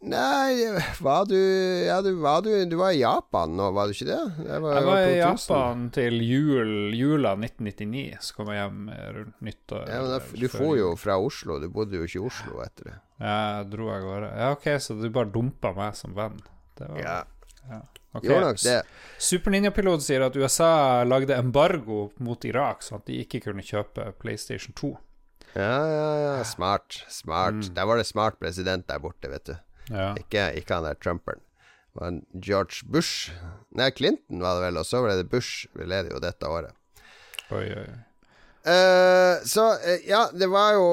Nei, var du Ja, du var, du, du var i Japan nå, var du ikke det? det var, Jeg var i Japan til jul, jula 1999, så kom jeg hjem eh, rundt nyttår. Ja, men da, du før for jo fra Oslo. Du bodde jo ikke i Oslo etter det. Ja, jeg dro av gårde. Ja, ok, så du bare dumpa meg som venn? Det var, Ja, ok. gjorde nok det. Super Ninja-pilot sier at USA lagde embargo mot Irak, sånn at de ikke kunne kjøpe PlayStation 2. Ja, ja, ja. Smart. Smart. Mm. Der var det smart president der borte, vet du. Ja. Ikke, ikke han der Trumperen. Det var en George Bush Nei, Clinton var det vel, og så var det Bush. Vi leder jo dette året. Oi, oi, oi. Uh, så uh, ja, det var jo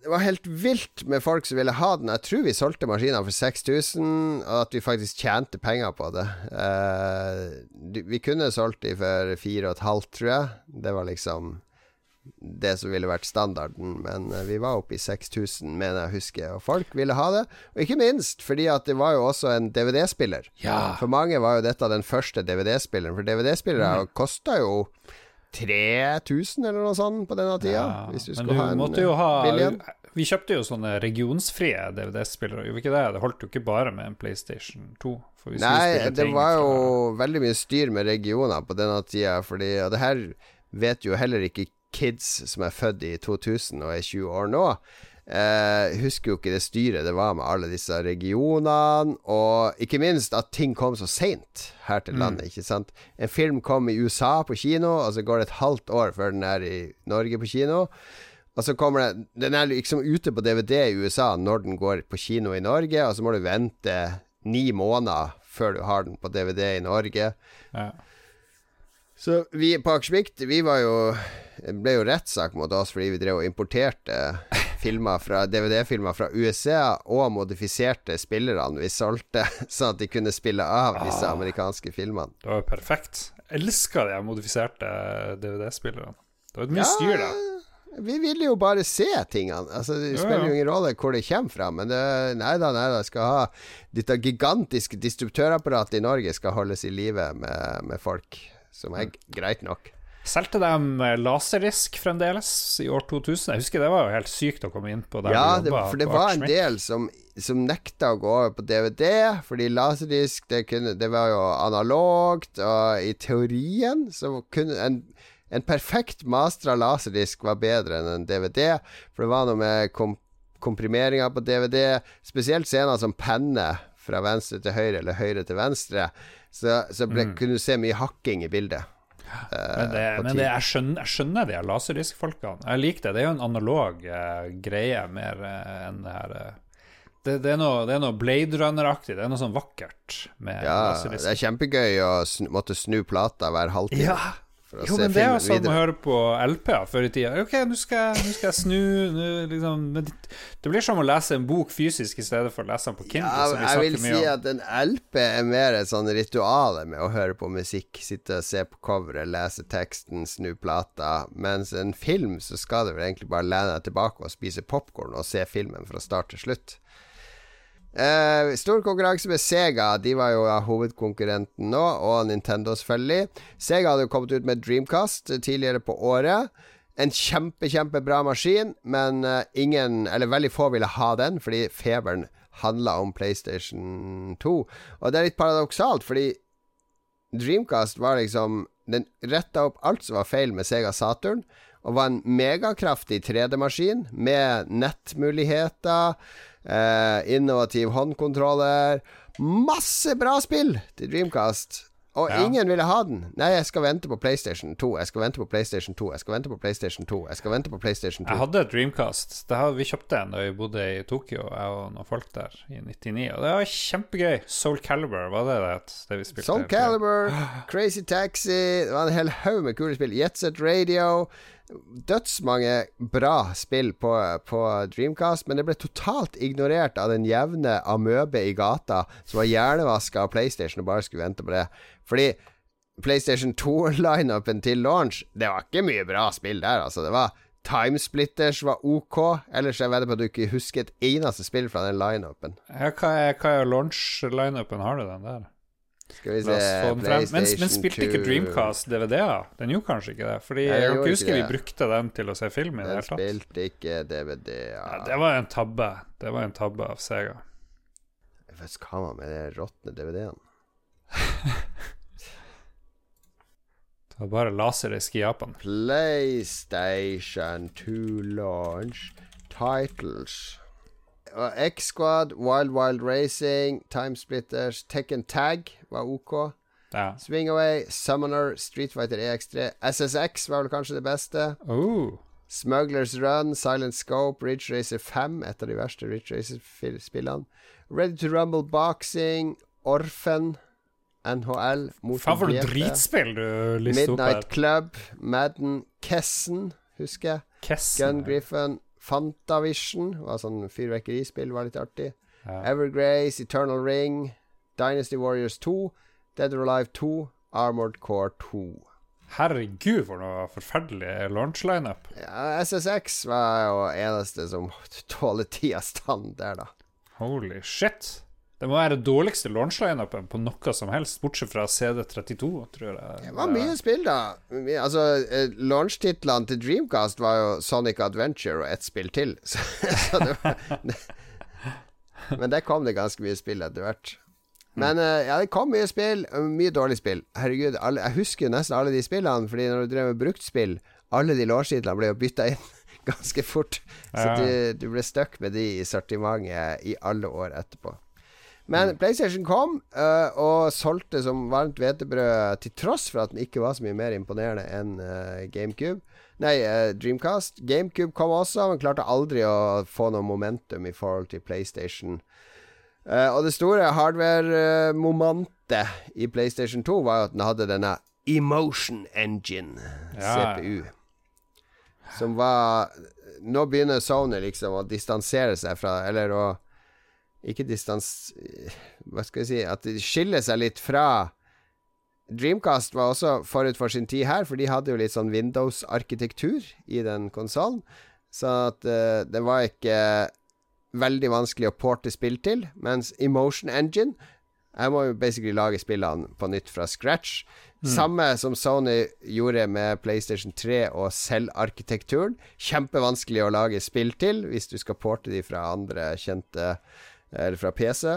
Det var helt vilt med folk som ville ha den. Jeg tror vi solgte maskiner for 6000, og at vi faktisk tjente penger på det. Uh, vi kunne solgt de for 4500, tror jeg. Det var liksom det som ville vært standarden, men eh, vi var oppe i 6000, mener jeg husker, og folk ville ha det. Og ikke minst fordi at det var jo også en DVD-spiller. Ja. For mange var jo dette den første DVD-spilleren, for DVD-spillere Mm. kosta jo 3000 eller noe sånt på denne tida. Ja, hvis du skulle du ha en måtte jo eh, ha billig. Vi kjøpte jo sånne regionsfrie DVD-spillere, gjorde vi ikke det? Det holdt jo ikke bare med en PlayStation 2. For vi Nei, det var jo fra- veldig mye styr med regioner på denne tida, fordi Og det her vet jo heller ikke kids som er født i 2000 og er 20 år nå. Eh, husker jo ikke det styret det var med alle disse regionene, og ikke minst at ting kom så seint her til landet, ikke sant. En film kom i USA på kino, og så går det et halvt år før den er i Norge på kino. Og så kommer det Den er liksom ute på DVD i USA når den går på kino i Norge, og så må du vente ni måneder før du har den på DVD i Norge. ja. Så vi på Akersvik Vi var jo Det ble jo rettssak mot oss fordi vi drev og importerte filmer fra DVD-filmer fra USA og modifiserte spillerne vi solgte, (laughs) sånn at de kunne spille av disse Ah. amerikanske filmene. Det var jo perfekt. Jeg elska de modifiserte DVD-spillerne. Det var et mye styr, da. Vi ville jo bare se tingene. Altså, det Ja, spiller jo ingen rolle hvor det kommer fra. Men det, nei da, nei da. Skal ha Dette gigantiske distributørapparatet i Norge skal holdes i live med, med folk, som er greit nok. Solgte de laserdisk fremdeles i år 2000? Jeg husker det var jo helt sykt å komme inn på der Ja, det, for det var en del som, som nekta å gå over på DVD, fordi laserdisk det, kunne, det var jo analogt, og i teorien så kunne en, en perfekt mastra laserdisk var bedre enn en DVD, for det var noe med kom, komprimeringa på DVD, spesielt scener som penne fra venstre til høyre eller høyre til venstre, så, så ble, kunne du se mye hakking i bildet. Men, det, men det, jeg, skjønner, jeg skjønner de laserdisk-folkene. Jeg liker det. Det er jo en analog eh, greie mer eh, enn det her eh. det, det, er noe, det er noe Blade Runner-aktig. Det er noe sånn vakkert med Ja, laserdisk. det er kjempegøy å snu, måtte snu plata hver halvtime. Ja, Jo, men det er jo sånn å høre på LP-er før i tida. Ok, nå skal, skal jeg snu nu, liksom. Det, det blir som å lese en bok fysisk i stedet for å lese den på Kindle. Ja, vi jeg vil si at en LP er mer et sånn ritual med å høre på musikk. Sitte og se på coveret, lese teksten, snu plata. Mens en film så skal du vel egentlig bare lene deg tilbake og spise popkorn og se filmen fra start til slutt. Eh, stor konkurranse med Sega. De var jo hovedkonkurrenten nå, og Nintendo selvfølgelig. Sega hadde jo kommet ut med Dreamcast tidligere på året. En kjempe, kjempebra maskin, men eh, ingen, eller veldig få, ville ha den fordi feberen handla om PlayStation 2. Og det er litt paradoksalt, fordi Dreamcast var liksom Den retta opp alt som var feil med Sega Saturn, og var en megakraftig 3D-maskin med nettmuligheter, eh, innovativ håndkontroller Masse bra spill til Dreamcast! Og Ja. ingen ville ha den. Nei, jeg skal vente på PlayStation 2. Jeg skal vente på PlayStation 2. Jeg skal vente på PlayStation 2. Jeg skal vente på PlayStation 2. Jeg hadde et Dreamcast. Det hadde vi kjøpte en da vi bodde i Tokyo, jeg og noen folk der, i 99. Og det var kjempegøy. Soul Caliber, var det det? Det vi spilte? Soul Calibur, Crazy Taxi Det var en hel haug med kule spill. Jetset Radio. Dødsmange bra spill på, på Dreamcast, men det ble totalt ignorert av den jevne amøbe i gata som var hjernevaska av PlayStation og bare skulle vente på det. Fordi PlayStation 2-lineupen (laughs) til launch, det var ikke mye bra spill der, altså. Det var Timesplitters var ok. Ellers er jeg vedder på at du ikke husker et eneste spill fra den lineupen. Ja, hva er, hva er launch-lineupen? Har du den der? Skal vi se den. Men, men spilte ikke Dreamcast DVD-er? Den gjorde kanskje ikke det? Fordi Nei, jeg, jeg kan ikke huske vi brukte den til å se film i det Den hele tatt. spilte ikke DVD-er. Ja, det var en tabbe. Det var en tabbe av Sega. Hva skal man med de råtne DVD-ene? (laughs) Det var bare laserisk i Japan. PlayStation 2 launch titles. X-Squad, Wild Wild Racing, Timesplitters, Tekken Tag var ok. Ja. Swingaway, Summoner, Street Fighter EX3, SSX var vel kanskje det beste. Oh. Smugglers Run, Silent Scope, Ridge Racer 5, et av de verste Ridge Racer-spillene. Ready to Rumble Boxing, Orphan, NHL, Faen for noe dritspill du lister opp her. Midnight Club, Madden, Kessen, husker jeg. Kessen. Gun Griffin, Fantavision, var sånn fyrverkerispill, var litt artig. Ja. Evergrace, Eternal Ring, Dynasty Warriors 2, Dead or Alive 2, Armored Core 2. Herregud, for noe forferdelig launch-lineup. Ja, SSX var jo eneste som (laughs) tåler tidas stand der, da. Holy shit. Det må være dårligste launch-lineupen på noe som helst, bortsett fra CD32, tror jeg. Det var mye spill, da. Altså, eh, Launchtitlene til Dreamcast var jo Sonic Adventure og ett spill til. (laughs) Så, så det var, (laughs) men der kom det ganske mye spill etter hvert. Men eh, ja, det kom mye spill. Mye dårlig spill. Herregud, alle, jeg husker jo nesten alle de spillene, Fordi når du drev med bruktspill, alle de launchtitlene ble jo bytta inn (laughs) ganske fort. Så du, du ble stuck med de i sortimentet i alle år etterpå. Men PlayStation kom uh, og solgte som varmt hvetebrød, til tross for at den ikke var så mye mer imponerende enn uh, GameCube. Nei, uh, Dreamcast. GameCube kom også, men klarte aldri å få noe momentum i forhold til PlayStation. Og det store hardware-momentet i PlayStation 2 var jo at den hadde denne Emotion Engine, Ja. CPU, som var Nå begynner Sony liksom å distansere seg fra Eller å ikke distans... Hva skal jeg si At det skiller seg litt fra Dreamcast var også forut for sin tid her, for de hadde jo litt sånn Windows-arkitektur i den konsollen. Så at uh, det var ikke veldig vanskelig å porte spill til. Mens Emotion Engine Jeg må jo basically lage spillene på nytt fra scratch. Samme som Sony gjorde med PlayStation 3 og selvarkitekturen. Kjempevanskelig å lage spill til hvis du skal porte de fra andre kjente Eller fra PC.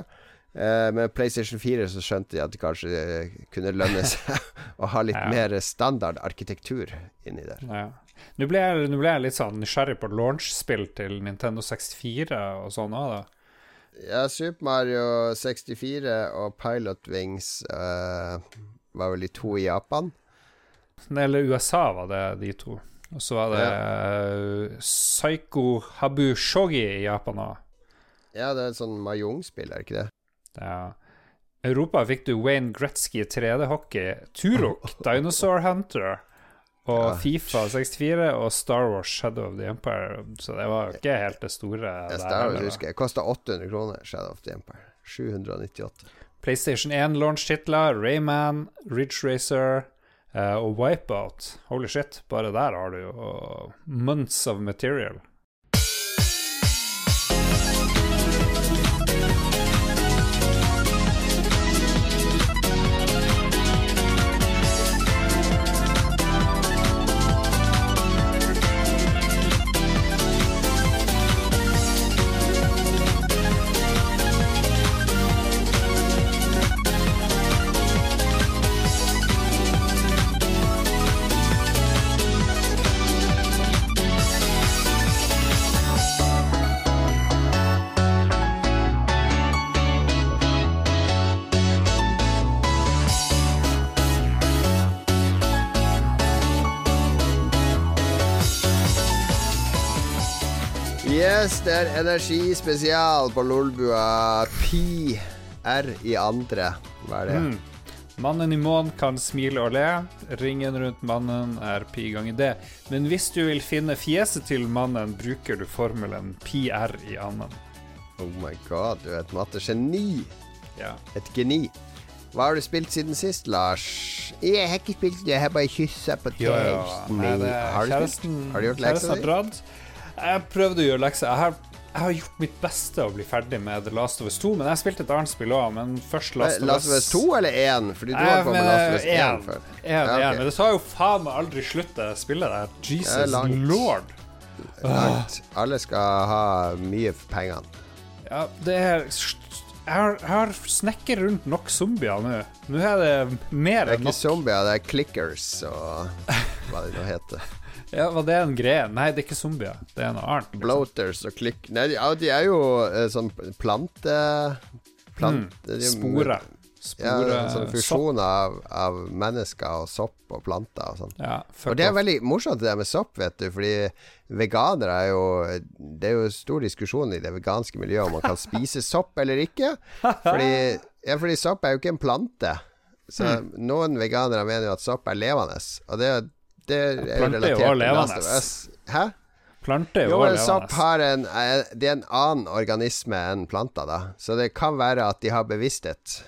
Eh, med PlayStation 4 så skjønte de at det kanskje eh, kunne lønne (laughs) seg å ha litt Ja. mer standard arkitektur inni der. Ja. Nå ble, jeg, nå ble jeg litt sånn nysgjerrig på launch-spill til Nintendo 64 og sånn òg, da. Ja, Super Mario 64 og Pilot Wings uh, var vel de to i Japan. Eller USA var det de to. Og så var det eh, Psycho Habu Shogi i Japan òg. Ja, det er en sånn Mayong-spill, er det ikke det? Ja. Europa fikk du Wayne Gretzky 3D-hockey, Turok, (laughs) Dinosaur Hunter og Ja. Fifa 64 og Star Wars Shadow of the Empire. Så det var ikke helt det store. Ja, Star Wars husker jeg. Kosta 800 kroner, Shadow of the Empire. 798. PlayStation 1 launch-titler, Rayman, Ridge Racer uh, og Wipeout. Holy shit, bare der har du jo months of material. Yes, det er energispesial på Lolbua. Pi R i andre. Hva er det? Mm. Mannen i månen kan smile og le. Ringen rundt mannen er pi ganger det. Men hvis du vil finne fjeset til mannen, bruker du formelen pi r i annen. Oh my god, du er et mattegeni. Ja. Et geni. Hva har du spilt siden sist, Lars? Jeg har ikke spilt, jeg har bare kyssa på er Har du spilt? Har du gjort leksa di? Jeg prøvde å gjøre lekser. Jeg har, jeg har gjort mitt beste å bli ferdig med The Last of Us 2, men jeg har spilt et annet spill òg. Men først Last of Us Last of Us 2 eller 1? Fordi du har på med Last of Us 1, 1 før. 1, Ja, okay. 1. Men det tar jo faen meg aldri slutt, det spillet der. Er Jesus lord. Langt. Alle skal ha mye for pengene. Ja, det er Jeg har, jeg har snekket rundt nok zombier nå. Nå er det mer enn nok. Det er ikke nok. zombier, det er clickers og hva det nå heter. Ja, Var det en greie? Nei, det er ikke zombier. Det er noe annet. liksom. Bloaters og klikk... Nei, de, de er jo eh, sånn plante... Plant, Mm. Spore. Ja, Spore sånn fusjon av, av mennesker og sopp og planter og sånn. Ja, Og det er veldig morsomt det der med sopp, vet du, fordi veganere er jo Det er jo stor diskusjon i det veganske miljøet om man kan spise (laughs) sopp eller ikke. Fordi, ja, fordi sopp er jo ikke en plante. Så mm. noen veganere mener jo at sopp er levende, og det, det er jo Plante er jo relatert til. Last of Us. Hæ? Plante er jo Jo, men sopp har en eh, Det er en annen organisme enn planter, da. Så det kan være at de har bevissthet.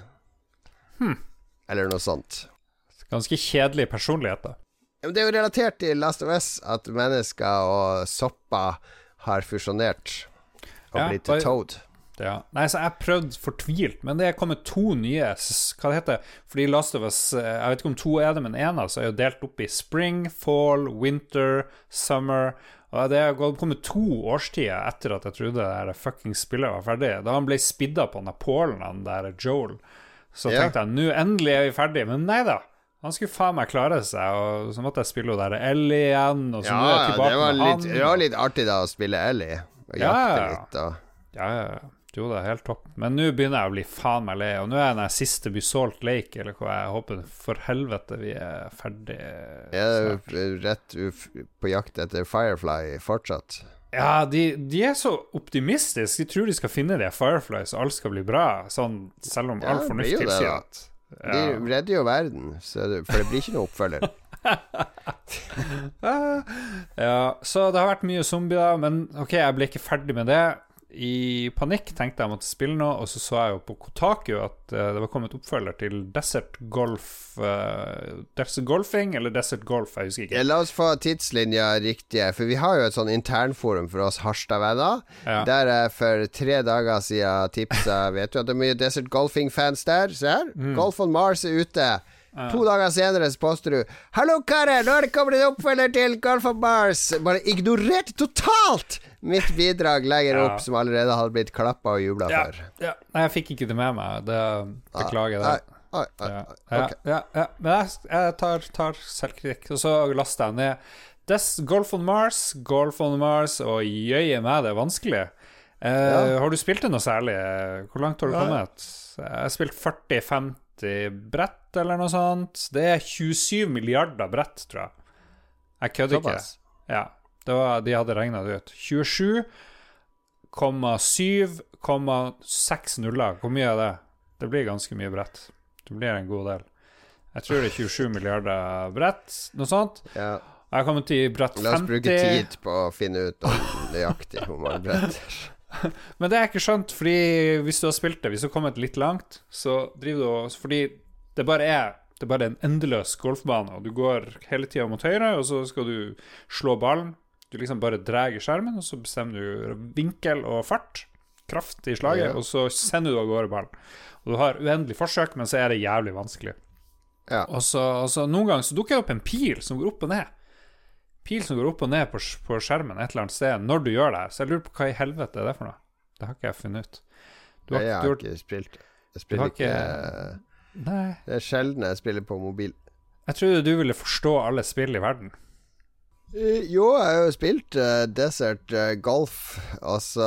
Hmm. Eller noe sånt. Ganske kjedelig personlighet, da. Det er jo relatert til Last of Us at mennesker og sopper har fusjonert og Ja, blitt bare- Toad. Ja. Nei, så jeg prøvde fortvilt, men det er kommet to nye Hva det heter Fordi Last of Us eh, Jeg vet ikke om to er det, men én av så er jo delt opp i spring, fall, winter, summer. Og det har kommet to årstider etter at jeg trodde det der fucking spillet var ferdig. Da han ble spidda på Napoleon, han der Joel, så yeah. tenkte jeg nå endelig er vi ferdig. Men nei da. Han skulle faen meg klare seg, og så måtte jeg spille der Ellie igjen, og så Ja, nå er jeg tilbake det var, med litt, han. det var litt artig da å spille Ellie og jakte ja. litt. Og, Ja, ja, ja. Jo, det er helt topp. Men nå begynner jeg å bli faen meg lei. Og nå er jeg den siste Busalt Lake, eller hva jeg håper for helvete vi er ferdig er du rett på jakt etter Firefly fortsatt. Ja, de, de er så optimistiske. De tror de skal finne de Fireflies, og alt skal bli bra. Sånn, selv om Ja, all fornuft det, tilsier da. ja. De redder jo verden, så det, for det blir ikke noe oppfølger. (laughs) (laughs) ja, så det har vært mye zombier, men ok, jeg ble ikke ferdig med det. I panikk tenkte jeg måtte spille noe, og så så jeg jo på Kotaku at uh, det var kommet oppfølger til Desert Golf uh, Desert Golfing, eller Desert Golf, jeg husker ikke. Ja, La oss få tidslinja riktig, for vi har jo et sånn internforum for oss Harstad-venner. Ja. Der jeg for tre dager siden tipsa (laughs) Vet du at det er mye Desert Golfing-fans der? Se her. Mm. Golf on Mars er ute. To dager senere så poster du 'Hallo, karer! Nå er det kommet en oppfølger til Golf on Mars!' Bare ignorert totalt mitt bidrag legger Ja. opp, som allerede hadde blitt klappa og jubla Ja, for. ja. Nei, jeg fikk ikke det med meg. Det Beklager det. Nei, nei, nei, Ja. Men jeg, jeg tar, tar selvkritikk. Og så laster jeg ned Des Golf on Mars, Golf on Mars, og jøye meg, det er vanskelig. Eh, Har du spilt det noe særlig? Hvor langt har du kommet? Jeg har spilt 40-50 brett, eller noe sånt. Det er 27 milliarder brett, tror jeg. Jeg kødder ikke. Ja, var, de hadde regna det ut. 27,7,6 nuller. Hvor mye er det? Det blir ganske mye brett. Det blir en god del. Jeg tror det er 27 milliarder brett, noe sånt. Ja. Jeg har kommet til brett 50. La oss bruke tid på å finne ut om nøyaktig hvor mange brett. (laughs) Men det er ikke skjønt, fordi hvis du har spilt det, hvis du har kommet litt langt, så driver du Fordi det bare er Det er en endeløs golfbane, og du går hele tida mot høyre, og så skal du slå ballen. Du liksom bare drar skjermen, og så bestemmer du vinkel og fart. Kraft i slaget, Ja. og så sender du av gårde ballen. Og du har uendelig forsøk, men så er det jævlig vanskelig. Ja. Og så, og så noen ganger så dukker det opp en pil som går opp og ned. Pil som går opp og ned på, på skjermen et eller annet sted når du gjør det. Så jeg lurer på hva i helvete er det for noe. Det har ikke jeg funnet ut. Du har, Jeg har ikke spilt. Jeg spiller ikke- ikke Nei. Det er sjelden jeg spiller på mobil. Jeg trodde du ville forstå alle spill i verden. Eh, Jo, jeg har jo spilt uh, Desert eh, Golf, altså,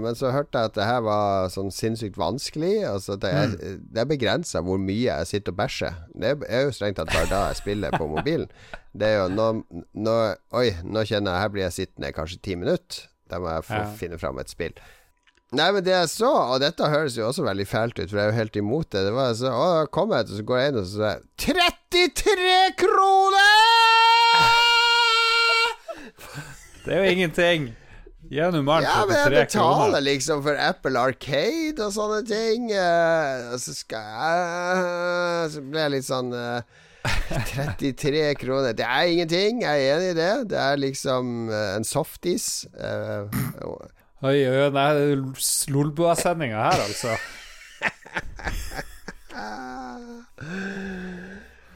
men så hørte jeg at det her var sånn sinnssykt vanskelig. Altså, det er, mm. er begrensa hvor mye jeg sitter og bæsjer. Det er jo strengt tatt bare da jeg spiller på mobilen. Det er jo nå, nå Oi, nå kjenner jeg her blir jeg sittende kanskje ti minutter. Da må jeg få Ja. finne fram et spill. Nei, men det jeg så, og dette høres jo også veldig fælt ut, for jeg er jo helt imot det. Det var så, Å, da kommer jeg, og så går jeg inn, og så sier jeg 33 kroner! Det er jo ingenting. Ja, men jeg betaler liksom for Apple Arcade og sånne ting. eh, og så skal jeg Så ble jeg litt sånn eh, 33 kroner. Det er ingenting, jeg er enig i det. Det er liksom eh, en softis. eh, Oi, oi, oi, nei, Lolbua-sendinga her, altså. (laughs)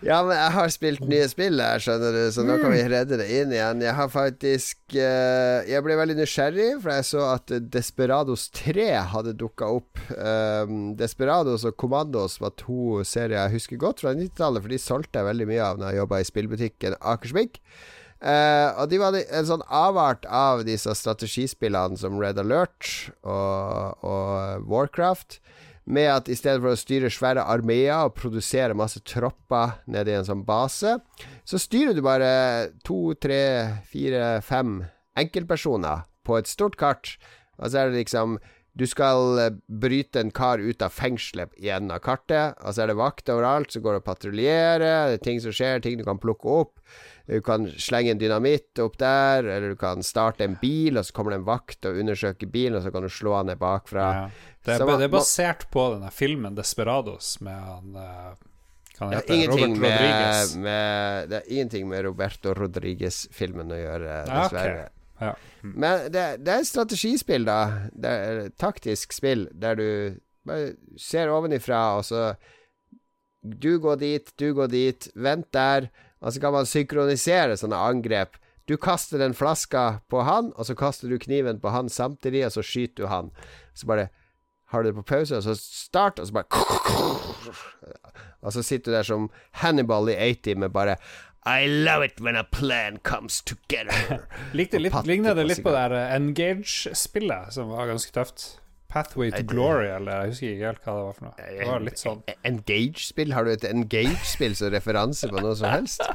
Ja, men jeg har spilt nye spill her, skjønner du, så nå kan vi redde det inn igjen. Jeg har faktisk uh, Jeg ble veldig nysgjerrig, for jeg så at Desperados 3 hadde dukka opp. Um, Desperados og Commandos var to serier jeg husker godt fra 90-tallet, for de solgte jeg veldig mye av når jeg jobba i spillbutikken Akersvik. Uh, og de var en sånn avart av disse strategispillene som Red Alert og, og Warcraft. Med at i stedet for å styre svære armeer og produsere masse tropper nede i en sånn base, så styrer du bare to, tre, fire, fem enkeltpersoner på et stort kart. Og så er det liksom Du skal eh, bryte en kar ut av fengselet i enden av kartet, og så er det vakter overalt, så går det og patruljerer, det er ting som skjer, ting du kan plukke opp. Du kan slenge en dynamitt opp der, eller du kan starte en bil, og så kommer det en vakt og undersøker bilen, og så kan du slå han ned bakfra. Ja. Det, er, man- det er basert på denne filmen 'Desperados' med han kan det, Det Robert med, Rodriguez. med Det er ingenting med Roberto Rodriguez-filmen å gjøre, Okay. dessverre. Ja. Men det, det er et strategispill, da. Det er et taktisk spill der du bare ser ovenifra, og så Du går dit, du går dit, vent der, og så kan man synkronisere sånne angrep. Du kaster den flaska på han, og så kaster du kniven på han samtidig, og så skyter du han. Så bare har du det på pause, og så start, og så bare (laughs) Og så sitter du der som Hannibal i 80 med bare I love it when a plan comes together. (laughs) Likte litt, ligner det litt på det der Engage-spillet, som var ganske tøft. Pathway to Glory, eller jeg husker ikke helt hva det var for noe. Det var litt sånn Engage-spill? Har du et Engage-spill som referanse på noe som helst? (laughs)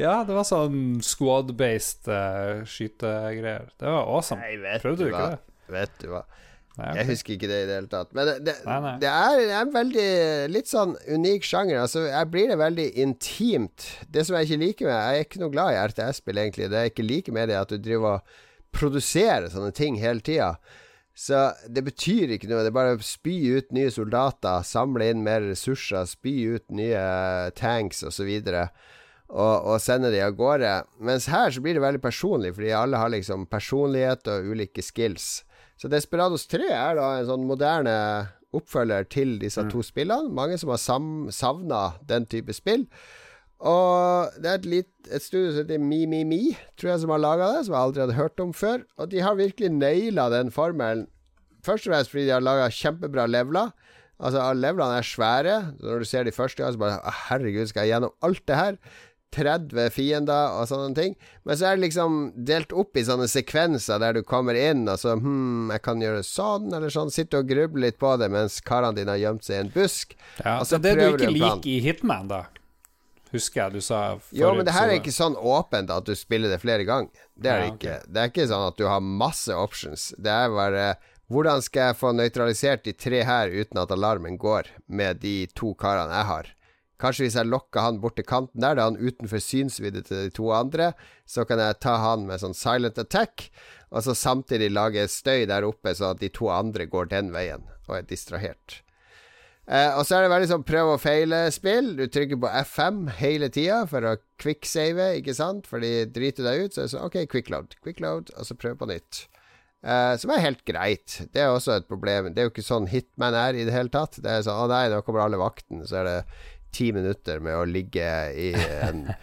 Ja, det var sånn squad-based uh, skytegreier. Det var awesome. vet Prøvde du ikke det? Vet du hva. Nei, okay. Jeg husker ikke det i det hele tatt. Men det, det, Nei, nei. det er det er en veldig litt sånn unik sjanger. Altså, jeg blir det veldig intimt. Det som jeg ikke liker med Jeg er ikke noe glad i RTS-spill, egentlig. Det jeg ikke liker med det, er at du driver og produserer sånne ting hele tida. Så det betyr ikke noe. Det er bare å spy ut nye soldater, samle inn mer ressurser, spy ut nye tanks osv. Og, og sende de av gårde. Mens her så blir det veldig personlig, fordi alle har liksom personlighet og ulike skills. Så Desperados 3 er da en sånn moderne oppfølger til disse to spillene. Mange som har savna den type spill. Og det er et, litt, et studio som heter MiMiMi, tror jeg, som har laga det, som jeg aldri hadde hørt om før. Og de har virkelig naila den formelen. Først og fremst fordi de har laga kjempebra leveler. Altså, levelene er svære. Når du ser de første gang, så bare Herregud, skal jeg gjennom alt det her? 30 fiender og sånne ting. Men så er det liksom delt opp i sånne sekvenser der du kommer inn og så Hm, jeg kan gjøre sånn, eller sånn. Sitte og gruble litt på det mens karene dine har gjemt seg i en busk. Ja, og så det er det du prøver ikke en plan. liker i Hitman, da. Husker jeg du sa Jo, men det her er ikke sånn åpent at du spiller det flere ganger. Det er det Ja, ok. ikke. Det er ikke sånn at du har masse options. Det er bare Hvordan skal jeg få nøytralisert de tre her uten at alarmen går, med de to karene jeg har? Kanskje hvis jeg lokker han bort til kanten der, da han utenfor synsvidde til de to andre, så kan jeg ta han med sånn silent attack, og så samtidig lage støy der oppe, så at de to andre går den veien og er distrahert. Eh, og så er det veldig sånn prøv og feile-spill. Du trykker på F5 hele tida for å quicksave, ikke sant? For de driter deg ut, så er det sånn OK, quickload, quickload, og så prøv på nytt. Eh, som er helt greit. Det er også et problem. Det er jo ikke sånn Hitman er i det hele tatt. Det er sånn Å nei, nå kommer alle vakten. så er det ti minutter med å ligge i en (laughs)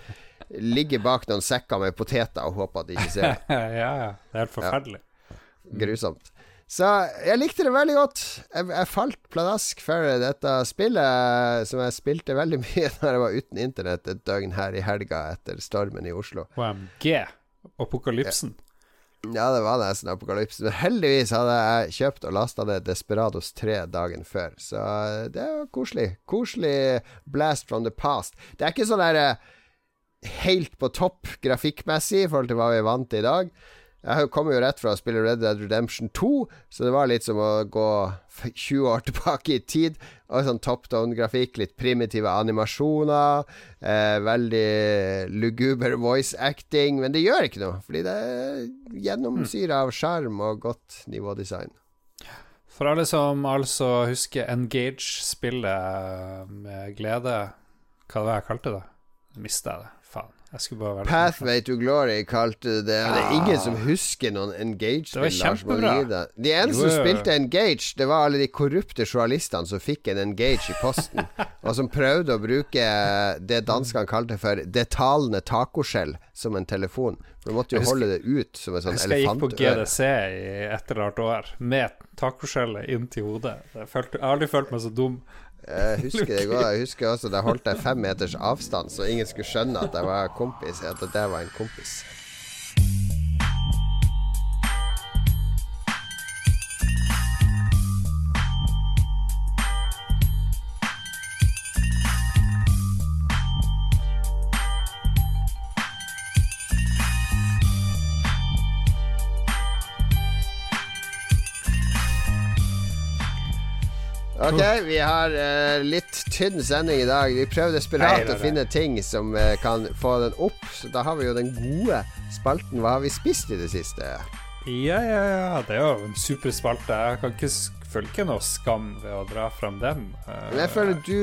Ligge bak noen sekker med poteter og håpe at de ikke ser det. (laughs) ja, ja. Det er helt forferdelig. Grusomt. Så jeg likte det veldig godt. Jeg, jeg falt pladask for dette spillet, som jeg spilte veldig (laughs) mye når jeg var uten internett et døgn her i helga etter stormen i Oslo. OMG. Apokalypsen. Ja, det var nesten apokalypsen. Men heldigvis hadde jeg kjøpt og lasta det Desperados 3 dagen før, så det var koselig. Koselig blast from the past. Det er ikke sånn der eh, helt på topp grafikkmessig i forhold til hva vi er vant til i dag. Jeg kommer jo rett fra å spille Red Dead Redemption 2, så det var litt som å gå 20 år (laughs) tilbake i tid. Og sånn top down-grafikk, litt primitive animasjoner, eh, veldig luguber voice acting. Men det gjør ikke noe, fordi det er gjennomsyra av sjarm og godt nivådesign. For alle som altså husker Engage-spillet med glede Hva var det jeg kalte det? Mista jeg det. Pathway to Glory kalte du det. Det er ingen som husker noen Engage-spill. Det var Lars, gi. De eneste som spilte Engage, det var alle de korrupte journalistene som fikk en Engage i posten, (laughs) og som prøvde å bruke det danskene kalte for det talende tacoskjell som en telefon. For du måtte jo husker- holde det ut som en sånn Jeg husker jeg gikk på. GDC i et eller annet år med tacoskjellet inntil hodet. Jeg, følte, jeg har aldri følt meg så dum. Jeg husker det går. Jeg husker også da holdt jeg fem meters avstand, så ingen skulle skjønne at jeg var kompis. At det var en kompis. Ok, vi har uh, litt tynn sending i dag. Vi prøver desperat å finne ting som uh, kan få den opp. Så da har vi jo den gode spalten Hva har vi spist i det siste? Ja, ja, ja. Det er jo en super spalte. Jeg kan ikke følge føle ikke noe skam ved å dra frem den. Uh, Men jeg føler du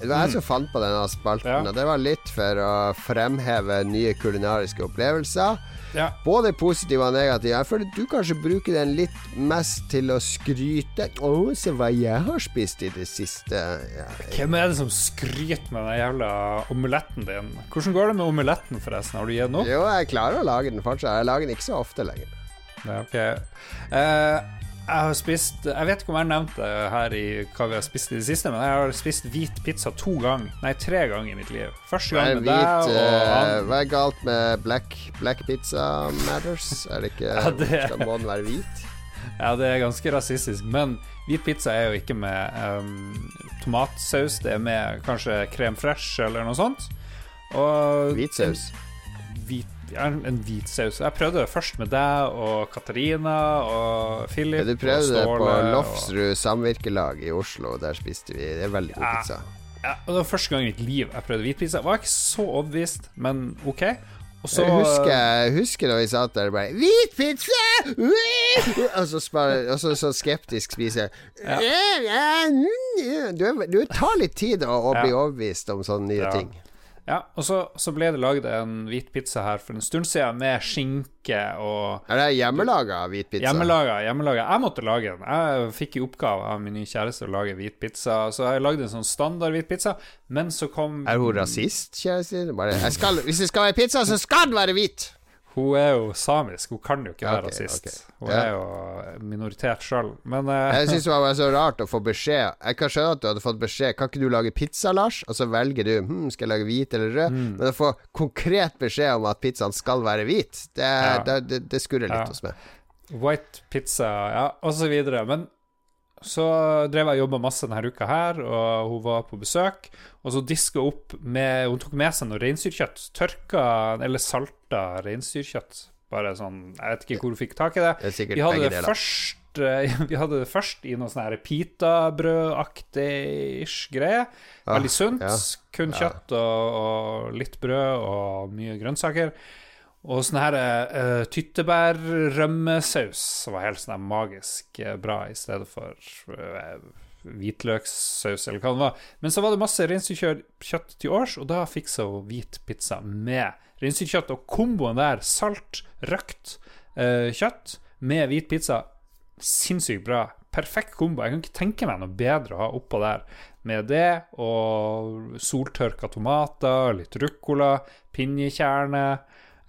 Det var jeg som fant på denne spalten, Ja. og det var litt for å fremheve nye kulinariske opplevelser. Ja. Både positive og negative. Jeg føler du kanskje bruker den litt mest til å skryte. Å, se hva jeg har spist i det siste. Ja, Hvem er det som skryter med den jævla omeletten din? Hvordan går det med omeletten, forresten? Har du gitt den opp? jo, jeg klarer å lage den fortsatt. Jeg lager den ikke så ofte lenger. Ja, ok. Eh, jeg har spist Jeg vet ikke om jeg har nevnt det her i hva vi har spist i det siste, men jeg har spist hvit pizza to ganger. Nei, tre ganger i mitt liv. Første gang med deg og eh, han. hva er galt med black, black pizza matters? Er det ikke (laughs) Ja, det- Skal den være hvit? Ja, det er ganske rasistisk, men hvit pizza er jo ikke med um, tomatsaus. Det er med kanskje krem fresh eller noe sånt. Og Hvit saus. hvit, en hvit saus. Jeg prøvde det først med deg og Katarina og Philip. Du prøvde det på Lofsrud samvirkelag i Oslo. Der spiste vi Det er veldig god Ja. pizza. Ja, og det var første gang i mitt liv jeg prøvde hvitpizza. Var ikke så overbevist, men OK. Så Jeg husker, husker da vi satt der og bare 'Hvit pizza!' Og så, spar- og så, så skeptisk spiser jeg. Du, er- du tar litt tid å, å bli overbevist om sånne nye Ja. ting. Ja, og så, så ble det lagd en hvit pizza her for en stund siden med skinke og Er det hjemmelaga hvit pizza? Hjemmelaga, hjemmelaga. Jeg måtte lage den. Jeg fikk i oppgave av min nye kjæreste å lage hvit pizza, så jeg lagde en sånn standard hvit pizza, men så kom Er hun rasist, kjæresten? Bare, jeg skal, hvis det skal være pizza, så skal den være hvit! Hun er jo samisk, hun kan jo ikke være okay, rasist. Okay. Hun Ja. er jo minoritet sjøl, men uh, Jeg syns (laughs) det var så rart å få beskjed. Jeg kan skjønne at du hadde fått beskjed Kan ikke du lage pizza, Lars? Og så velger du hm, skal jeg lage hvit eller rød. Mm. Men å få konkret beskjed om at pizzaen skal være hvit, det, Ja. det, det, det skurrer litt Ja. hos meg. White pizza, ja, og så videre. Men så drev jeg og jobba masse denne uka her, og hun var på besøk. Og så diska opp med Hun tok med seg noe reinsdyrkjøtt. Tørka eller salta reinsdyrkjøtt. Bare sånn Jeg vet ikke hvor hun fikk tak i det. Det sikkert hadde det først eh, (laughs) Vi hadde det først i noe sånn pitabrødaktig-ish greie. Veldig sunt. ja. Kun kjøtt og, og litt brød og mye grønnsaker. Og sånn her uh, tyttebær-rømmesaus var helt sånn magisk eh, bra, i stedet for uh, hvitløkssaus, eller hva det var. Men så var det masse reinsdyrkjøtt til års, og da fiksa hun hvit pizza med reinsdyrkjøtt. Og komboen der, salt, røkt uh, kjøtt med hvit pizza, sinnssykt bra. Perfekt kombo. Jeg kan ikke tenke meg noe bedre å ha oppå der. Med det og soltørka tomater, litt ruccola, pinjekjerne.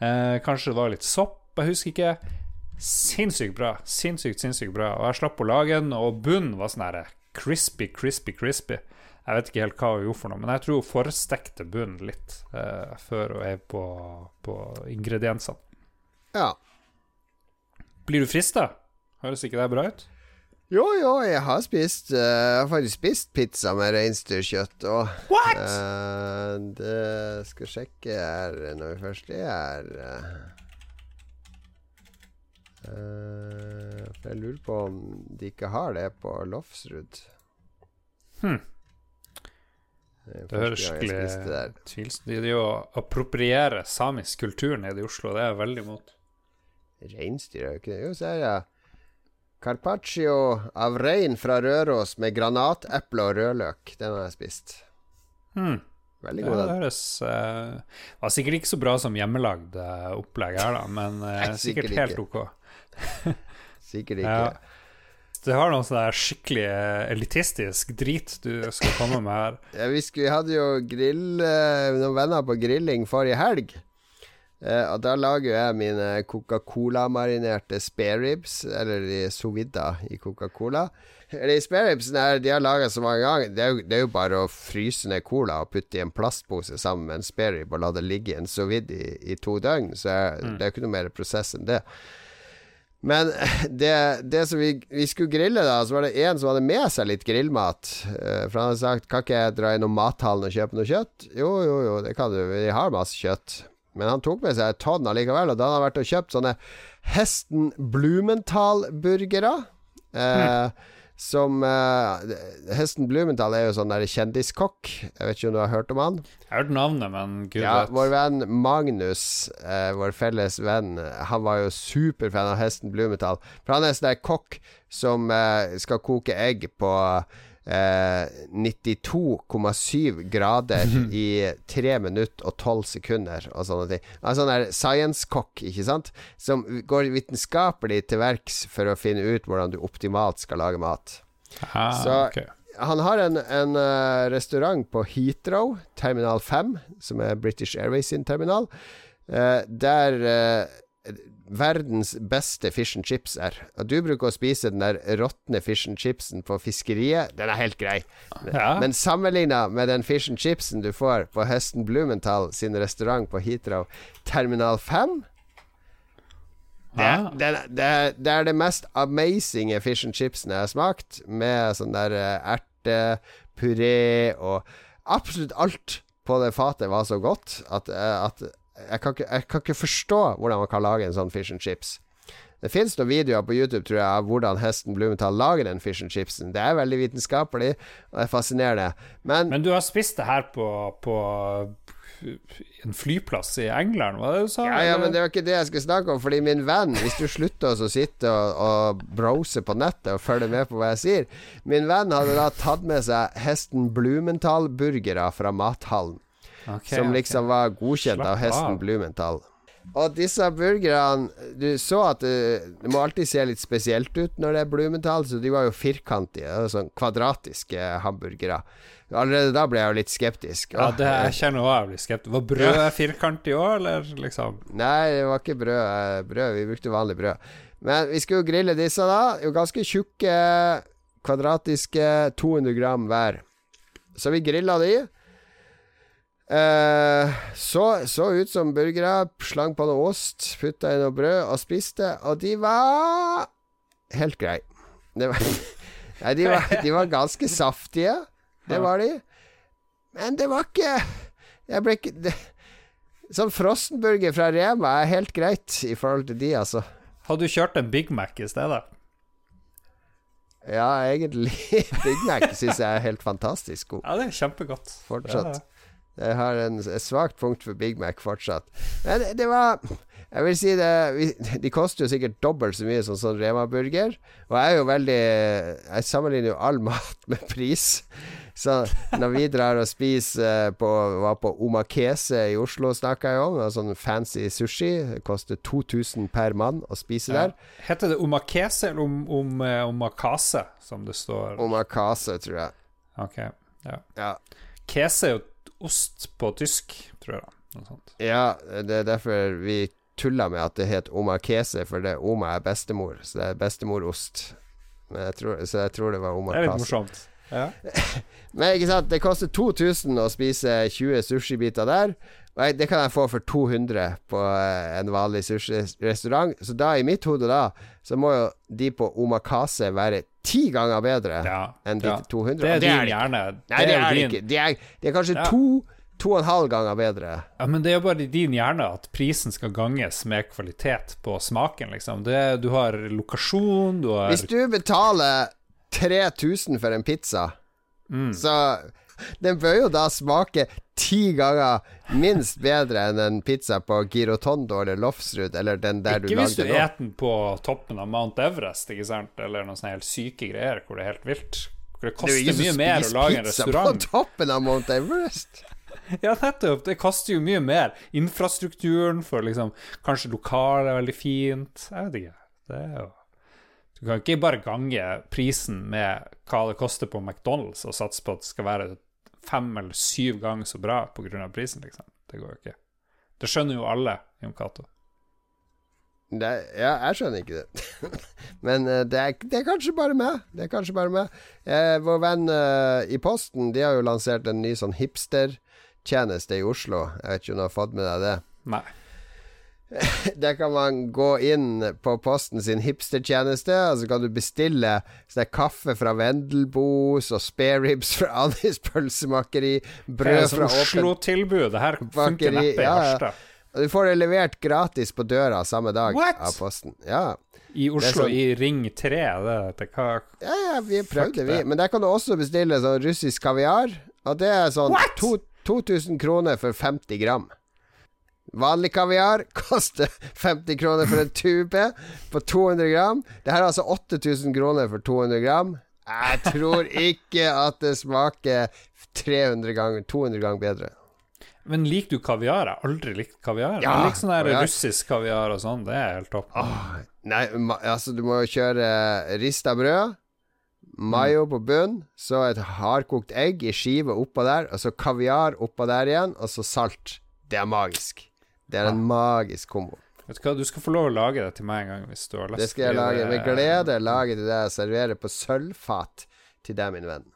Eh, kanskje det var litt sopp, jeg husker ikke. Sinnssykt bra. Sinnssykt, sinnssykt bra. Og jeg slapp å lage den, og bunnen var sånn her crispy, crispy, crispy. Jeg vet ikke helt hva hun gjorde for noe, men jeg tror hun forstekte bunnen litt eh, før hun er på, på ingrediensene. Ja. Blir du frista? Høres ikke det bra ut? Jo, jo, jeg har spist uh, Jeg har faktisk spist pizza med reinsdyrkjøtt og What?! eh, Det skal sjekke her når vi først er. Eh, for jeg lurer på om de ikke har det på Lofsrud. Hm. Det, Det høres jeg skikkelig De driver og samisk kultur nede i Oslo, det er jeg veldig imot. Reinsdyr er jo ikke det. Jo, så er det Carpaccio av rein fra Røros med granateple og rødløk. Den har jeg spist. Mm. Veldig Ja, god. det høres uh, var sikkert ikke så bra som hjemmelagd uh, opplegg her, da, men uh, Nei, sikkert sikkert helt ok. (laughs) Sikkert ikke. Ja. Det har noe sånn skikkelig elitistisk drit du skal komme med her. Ja, vi, skulle, vi hadde jo grill noen venner på grilling forrige helg. Eh, og da lager jeg mine Coca-Cola-marinerte spareribs, eller de sovidda i Coca-Cola. De spareribsene de har laga så mange ganger. Det er, jo, det er jo bare å fryse ned cola og putte i en plastpose sammen med en sparerib og la det ligge i en sovidd i, i to døgn. Så er, det er jo ikke noe mer prosess enn det. Men (laughs) det, det som vi, vi skulle grille, da, så var det en som hadde med seg litt grillmat. Eh, For han hadde sagt Kan ikke jeg dra innom mathallen og kjøpe noe kjøtt? Jo, jo, jo, det kan du. Vi har masse kjøtt. Men han tok med seg et tonn allikevel, og da hadde han vært og kjøpt sånne Hesten Blumenthal-burgere. Eh, Som eh, Hesten Blumenthal er jo sånn der kjendiskokk. Jeg vet ikke om du har hørt om han? Jeg har hørt navnet, men gud Ja, vet. vår venn Magnus, eh, vår felles venn, han var jo superfan av hesten Blumenthal. For han er sånn der kokk som eh, skal koke egg på 92,7 grader i 3 minutter og 12 sekunder og sånne ting. Er sånn der science-kokk, ikke sant? Som går vitenskapelig til verks for å finne ut hvordan du optimalt skal lage mat. Aha, Så- okay. Han har en, en eh, restaurant på Heathrow, terminal 5, som er British Airways sin terminal, eh, der eh, verdens beste fish and chips er. Og du bruker å spise den der råtne fish and chipsen på fiskeriet. Den er helt grei. Ja. Men sammenligna med den fish and chipsen du får på Høsten Blumenthal sin restaurant på Heathrow, terminal 5 det, Ah. det, det, det er det mest amazinge fish and chipsen jeg har smakt, med sånn der eh, ertepuré og Absolutt alt på det fatet var så godt at, eh, at jeg, kan ikke, jeg kan ikke forstå hvordan man kan lage en sånn fish and chips. Det finnes noen videoer på YouTube tror jeg av hvordan hesten Blumenthal lager den fish and chipsen. Det er veldig vitenskapelig og det er fascinerende. Men, Men du har spist det her på, på en flyplass i England, var det du sa? ja, ja, men det var ikke det jeg skulle snakke om. Fordi min venn, hvis du slutter å sitte og, og browse på nettet og følge med på hva jeg sier Min venn hadde da tatt med seg hesten Blumenthal-burgere fra mathallen. Ok, som liksom liksom var godkjent Slapp av hesten av. Blumenthal. Og disse burgerne Du så at det, det må alltid se litt spesielt ut når det er Blumenthal, så de var jo firkantige, sånn kvadratiske hamburgere. Allerede da ble jeg jo litt skeptisk. Ja, det jeg kjenner også jeg blir skeptisk. Var brødet firkantig òg, eller liksom? Nei, det var ikke brød. eh, brød. Vi brukte vanlig brød. Men vi skulle jo grille disse, da. Jo ganske tjukke, kvadratiske, 200 gram hver. Så vi grilla de. Eh, så, så ut som burgere. Slang på noe ost, putta i noe brød og spiste. Og de var helt greie. Det var, (laughs) nei, de var, de var ganske saftige. Det var de. Men det var ikke Jeg ble ikke det, Sånn frossenburger fra Rema er helt greit i forhold til de, altså. Hadde du kjørt en Big Mac i stedet? Ja, egentlig. (laughs) Big Mac syns jeg er helt fantastisk god Ja, det er kjempegodt. fortsatt. Ja, Jeg har en, et svakt punkt for Big Mac fortsatt. Men det, det var Jeg vil si det De koster jo sikkert dobbelt så mye som sånn Rema-burger. Og jeg er jo veldig Jeg sammenligner jo all (laughs) mat med pris. Så når vi drar og spiser på Var på Omakese i Oslo, snakka jeg om. Sånn fancy sushi. Det koster 2000 per mann å spise ja. der. Heter det omakese eller om, om, eh, omakase, som det står? Omakase, tror jeg. Ok, ja. Ja. Kese er jo ost på tysk, tror jeg. Noe sånt. Ja, det er derfor vi tulla med at det het omakese, for det Oma er bestemor, så det er bestemorost. Men jeg tror, så jeg tror det var Det er litt omakase. morsomt. Ja. (laughs) Men ikke sant, det koster 2000 å spise 20 sushibiter der. Det kan jeg få for 200 på eh, en vanlig sushirestaurant. Så da, i mitt hode da, så må jo de på omakase være ti ganger bedre Ja, enn de ja. 200. Det er og din hjerne. Nei, det er det din- ikke. De er, de er kanskje Ja. to, to og en halv ganger bedre. Ja, men det er jo bare i din hjerne at prisen skal ganges med kvalitet på smaken, liksom. Det, du har lokasjon, du har Hvis du betaler 3000 for en pizza, Mm. så den bør jo da smake ti ganger minst bedre enn en pizza på Girotondo eller Lofsrud, eller den der Ikke du hvis du spiser den på toppen av Mount Everest, ikke sant, eller noen sånne helt syke greier hvor det er helt vilt. Hvor det er koster det mye mer å lage en restaurant. på toppen av Mount Everest. (laughs) Ja, nettopp. Det koster jo mye mer. Infrastrukturen for liksom Kanskje lokalet er veldig fint. Jeg vet ikke. Det er jo Du kan ikke bare gange prisen med hva det koster på McDonald's og satse på at det skal være fem eller syv ganger så bra pga. prisen, liksom. Det går jo ikke. Det skjønner jo alle, Jon Cato. Ja, jeg skjønner ikke det. (laughs) Men eh, det er, det er kanskje bare meg. Det er kanskje bare meg. Eh, vår venn eh, i Posten De har jo lansert en ny sånn hipstertjeneste i Oslo. Jeg vet ikke om du har fått med deg det? Nei. (laughs) Der kan man gå inn på Posten sin hipstertjeneste, og så kan du bestille sånn kaffe fra Vendelbos og spareribs fra (laughs) Annis pølsemakeri, er brød sånn fra åpen Oslo-tilbud. Det her funker neppe i Ja, ja. Harstad. Og du får det levert gratis på døra samme dag What? av Posten. Ja. I Oslo, sånn- i Ring 3. Det, det, hva, ja, ja, vi prøvde, vi. Men der kan du også bestille sånn russisk kaviar, og det er sånn to, 2000 kroner for 50 gram. Vanlig kaviar (laughs) koster 50 kroner for en tube på 200 gram. Det her er altså 8000 kroner for 200 gram. Jeg tror ikke at det smaker 300 ganger 200 ganger bedre. Men liker du kaviar? Jeg har aldri likt kaviar. Ja, jeg liker sånn der kaviar. russisk kaviar og sånn. Det er helt topp. Nei, ma altså du må jo kjøre rista brød, mayo på bunn, så et hardkokt egg i skive oppå der, og så kaviar oppå der igjen, og så salt. Det er magisk. Det er en magisk kombo. Vet du hva, du skal få lov å lage det til meg en gang hvis du har lyst. Det skal jeg lage med glede. Lage til deg og servere på sølvfat til deg, min venn.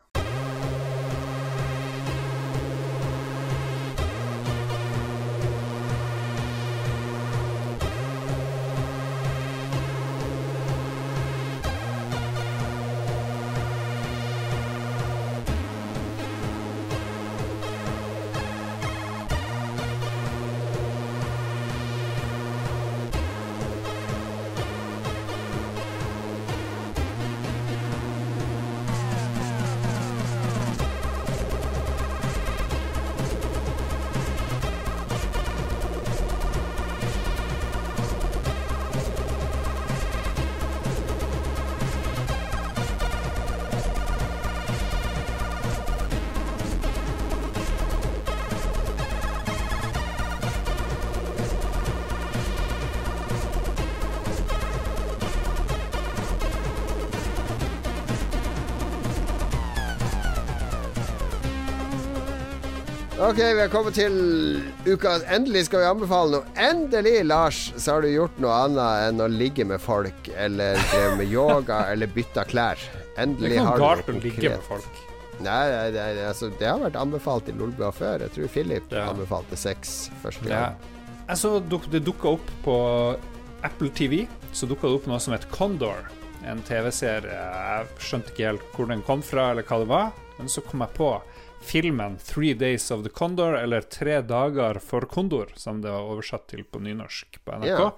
Ok, vi har kommet til uka Endelig skal vi anbefale noe. Endelig, Lars, så har du gjort noe annet enn å ligge med folk, eller drevet med yoga, (laughs) eller bytta klær. Endelig har noe du galt å ligge med folk. Nei, nei, nei, altså, det har vært anbefalt i Lolbua før. Jeg tror Philip Ja. anbefalte sex første Ja. gang. Jeg så det dukka opp på Apple TV. Så dukka det opp noe som het Condor. En TV-serie. Jeg skjønte ikke helt hvor den kom fra, eller hva det var. Men så kom jeg på filmen 'Three Days of the Condor', eller 'Tre dager for kondor', som det var oversatt til på nynorsk på NRK. Yeah.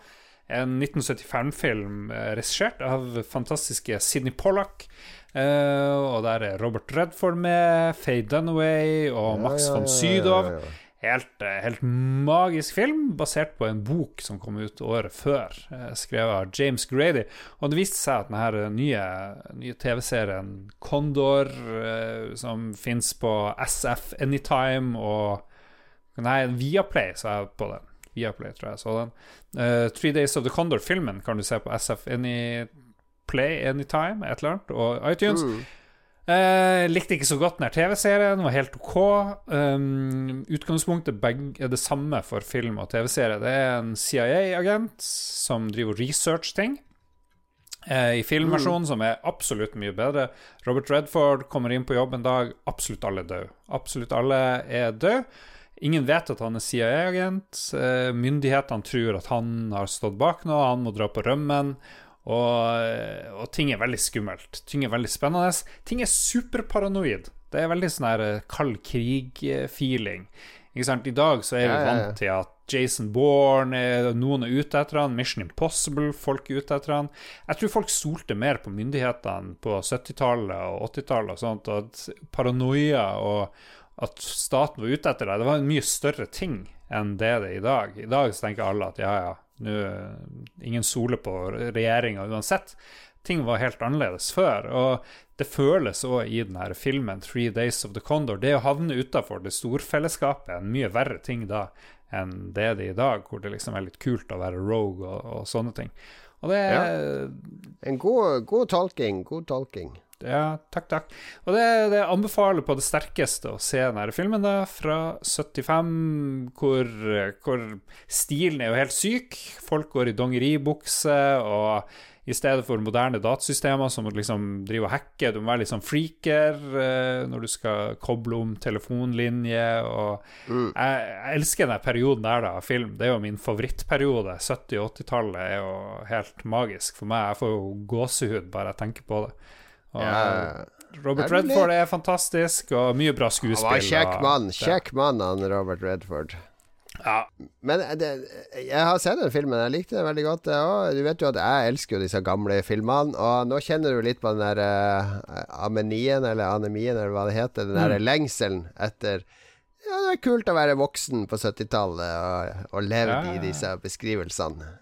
En 1975-film eh, regissert av fantastiske Sidney Pollack. Eh, og der er Robert Redford med, Faye Dunaway og Max von Sydow. Helt, eh, helt magisk film, basert på en bok som kom ut året før, eh, skrevet av James Grady. Og det viste seg at denne nye, nye TV-serien Condor, eh, som fins på SF Anytime og Nei, Viaplay sa jeg på den. Viaplay, tror jeg så den. Uh, Three Days of the Condor-filmen kan du se på SF Anyplay Anytime, et eller annet, og iTunes. Eh, likte ikke så godt den her TV-serien, var helt OK. Um, utgangspunktet er det samme for film og TV-serie. Det er en CIA-agent som driver research ting. Eh, I filmversjonen, som er absolutt mye bedre. Robert Redford kommer inn på jobb en dag. Absolutt alle er døde. Absolutt alle er døde. Ingen vet at han er CIA-agent. Eh, myndighetene tror at han har stått bak noe, han må dra på rømmen. Og, og ting er veldig skummelt. Ting er veldig spennende. Ting er superparanoid. Det er veldig sånn her eh, kald krig-feeling. Ikke sant? I dag så er vi vant til at Jason Bourne, noen er ute etter han, Mission Impossible, folk er ute etter han. Jeg tror folk solte mer på myndighetene på 70-tallet og 80-tallet og sånt, og at paranoia og at staten var ute etter deg, det var en mye større ting enn det det er i dag. I dag så tenker alle at ja, ja, ingen soler på regjeringa uansett. Ting var helt annerledes før. Og det føles òg i denne filmen 'Three Days of the Condor'. Det å havne utafor det storfellesskapet er en mye verre ting da enn det er det i dag, hvor det liksom er litt kult å være rogue og, og sånne ting. Og det er En god, god tolking. God tolking. Ja, takk, takk. Og det, det anbefaler på det sterkeste å se denne filmen da, fra 75, hvor, hvor stilen er jo helt syk. Folk går i dongeribukse, og i stedet for moderne datasystemer som liksom drive og hacke, du må være litt sånn freaker eh, når du skal koble om telefonlinje. Og jeg, jeg elsker den perioden der da, film. Det er jo min favorittperiode. 70- og 80-tallet er jo helt magisk for meg. Jeg får jo gåsehud bare jeg tenker på det. Og, Ja. Robert Jeg Redford er fantastisk, og mye bra Han skuespill. var kjekk mann. Kjekk mann, han Robert Redford. Ja, Men det, jeg har sett den filmen. Jeg likte den veldig godt. Og. Du vet jo at jeg elsker jo disse gamle filmene. Og nå kjenner du litt på den der uh, amenien, eller anemien, eller hva det heter. Den der lengselen etter Ja, det er kult å være voksen på 70-tallet og, og leve Ja, ja, i disse beskrivelsene.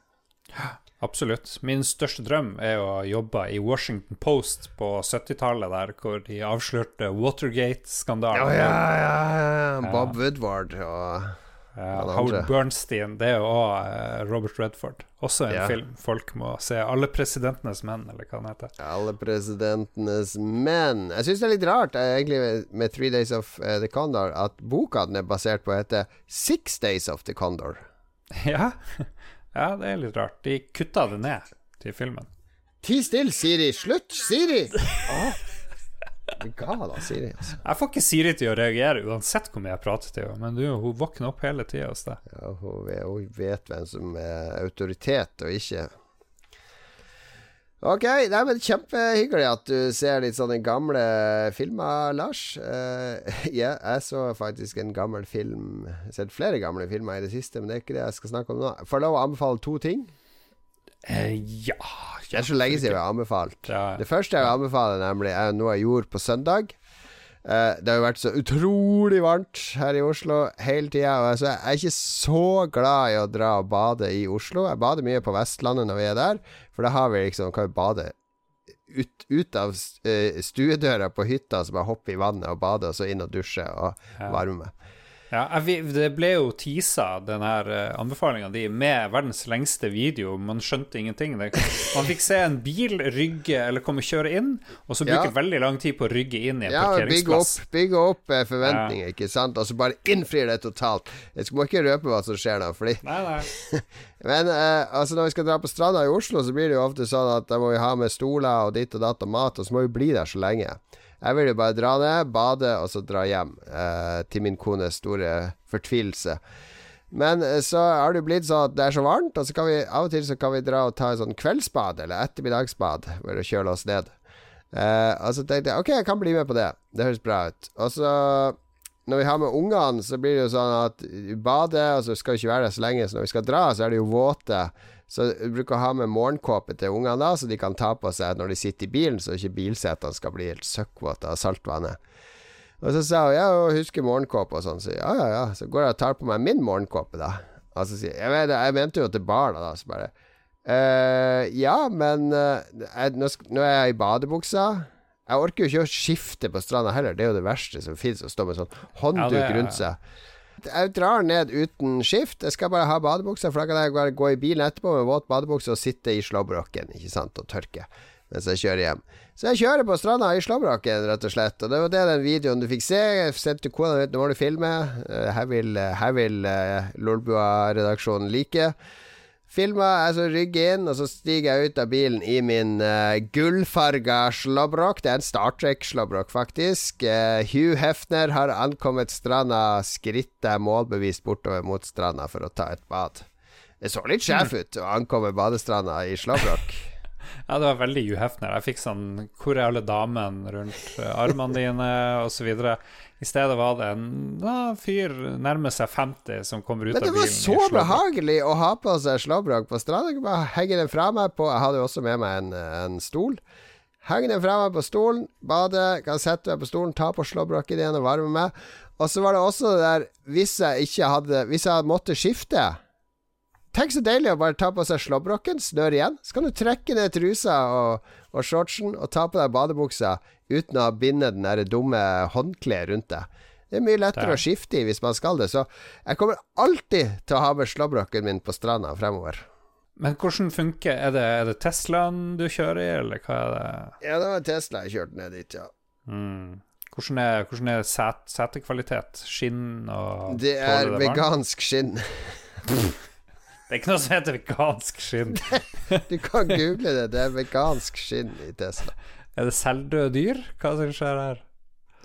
Absolutt. Min største drøm er å jobbe i Washington Post på 70-tallet, der hvor de avslørte Watergate-skandalen. Ja, ja, ja, ja. Bob Woodward og Ja. Howard Bernstein, det er jo òg Robert Redford. Også en film folk må se. 'Alle presidentenes menn', eller hva den heter. alle presidentenes menn. Jeg syns det er litt rart eh, egentlig med Three Days of eh, the Condor at boka den er basert på, heter Six Days of the Condor. (laughs) Ja. Ja, det er litt rart. De kutta det ned til filmen. Ti still, Siri. Slutt, Siri! Åh. Bli gal Siri, altså. Jeg får ikke Siri til å reagere uansett hvor mye jeg prater til henne, men du, hun våkner opp hele tida hos deg. Ja, hun, hun vet hvem som er autoritet og ikke. Ok, nei, men kjempehyggelig at du ser litt sånne gamle filmer, Lars. (laughs) Uh, yeah, jeg så faktisk en gammel film Jeg har sett flere gamle filmer i det siste, men det er ikke det jeg skal snakke om nå. Får jeg lov å anbefale to ting? Uh, ja Det er så lenge siden jeg har anbefalt. Ja. Det første jeg vil anbefale, nemlig, er noe jeg gjorde på søndag. Eh, det har jo vært så utrolig varmt her i Oslo hele tida. Altså, jeg er ikke så glad i å dra og bade i Oslo. Jeg bader mye på Vestlandet når vi er der, for da har vi liksom, kan vi bade ut, ut av eh, stuedøra på hytta, så bare hoppe i vannet og bade, og så inn og dusje og varme meg. Ja, jeg, det ble jo teasa, den her uh, anbefalinga di, med verdens lengste video. Man skjønte ingenting. Man fikk se en bil rygge, eller komme kjøre inn, og så bruke Ja. veldig lang tid på å rygge inn i en Ja, bygge parkeringsplass. opp, bygge opp forventninger, forventninger, ikke sant? Og så bare innfrir det totalt. Jeg må ikke røpe hva som skjer da, fordi Nei, nei. (laughs) Men eh, altså når vi skal dra på stranda i Oslo, så blir det jo ofte sånn at da må vi ha med stoler og ditt og datt og mat, og så må vi bli der så lenge. Jeg vil jo bare dra ned, bade og så dra hjem, eh, til min kones store fortvilelse. Men eh, så har det blitt sånn at det er så varmt, og så kan vi av og til så kan vi dra og ta en sånn kveldsbad eller ettermiddagsbad for å kjøle oss ned. Eh, og så tenkte jeg ok, jeg kan bli med på det. Det høres bra ut. Og så når vi har med ungene, så blir det jo sånn at vi bader, og så skal vi ikke være der så lenge, så når vi skal dra, så er de jo våte. Så vi bruker å ha med morgenkåpe til ungene da, så de kan ta på seg når de sitter i bilen, så ikke bilsetene skal bli helt søkkvåte av saltvannet. Og så sa hun ja, hun husker morgenkåpe og sånn. Så ja, ja, ja. Så går jeg og tar på meg min morgenkåpe, da. Og så sier jeg vet, jeg mente jo til barna, da. Så bare «Eh, Ja, men jeg, nå, nå er jeg i badebuksa. Jeg orker jo ikke å skifte på stranda heller. Det er jo det verste som fins, å stå med sånn håndduk Ja, er- rundt seg. Jeg drar ned uten skift. Jeg skal bare ha badebuksa, for da kan jeg bare gå i bilen etterpå med våt badebukse og sitte i slåbroken ikke sant, og tørke mens jeg kjører hjem. Så jeg kjører på stranda i slåbroken, rett og slett. Og det var det den videoen du fikk se. Jeg sendte kona ut, nå må du filme. Eh, Her vil, her vil uh, Lolbua-redaksjonen like. Filma, jeg så rygger inn, og så stiger jeg ut av bilen i min uh, gullfarga slåbrok. Det er en Star Trek-slåbrok, faktisk. Uh, Hugh Hefner har ankommet stranda, skrittet målbevisst bortover mot stranda for å ta et bad. Det så litt sjef ut å ankomme badestranda i slåbrok. (laughs) Ja, det var veldig Hugh Hefner. Jeg fikk sånn 'Hvor er alle damene?' rundt eh, armene dine, osv. I stedet var det en da, fyr nærmer seg 50 som kommer ut Men av det var så behagelig å ha på seg slåbrok på stranda. Jeg bare henge den fra meg på Jeg hadde jo også med meg en, en stol. Henge den fra meg på stolen, bade, kan sette meg på stolen, ta på slåbroken igjen og varme meg. Og så var det også det der Hvis jeg ikke hadde Hvis jeg måtte skifte Tenk så deilig å bare ta på seg slåbroken, snøre igjen. Så kan du trekke ned trusa og, og shortsen og ta på deg badebuksa uten å binde den der dumme håndkleet rundt deg. Det er mye lettere er. å skifte i hvis man skal det. Så jeg kommer alltid til å ha med slåbroken min på stranda fremover. Men hvordan funker Er det, er det Teslaen du kjører i, eller hva er det? Ja, det var Tesla jeg kjørte ned dit, ja. Mm. Hvordan er, hvordan er set, setekvalitet? Skinn og Det er det vegansk skinn. (laughs) Det er ikke noe som heter vegansk skinn. (laughs) Du kan google det. Det er vegansk skinn i Tesla. Er det selvdøde dyr? Hva som skjer her?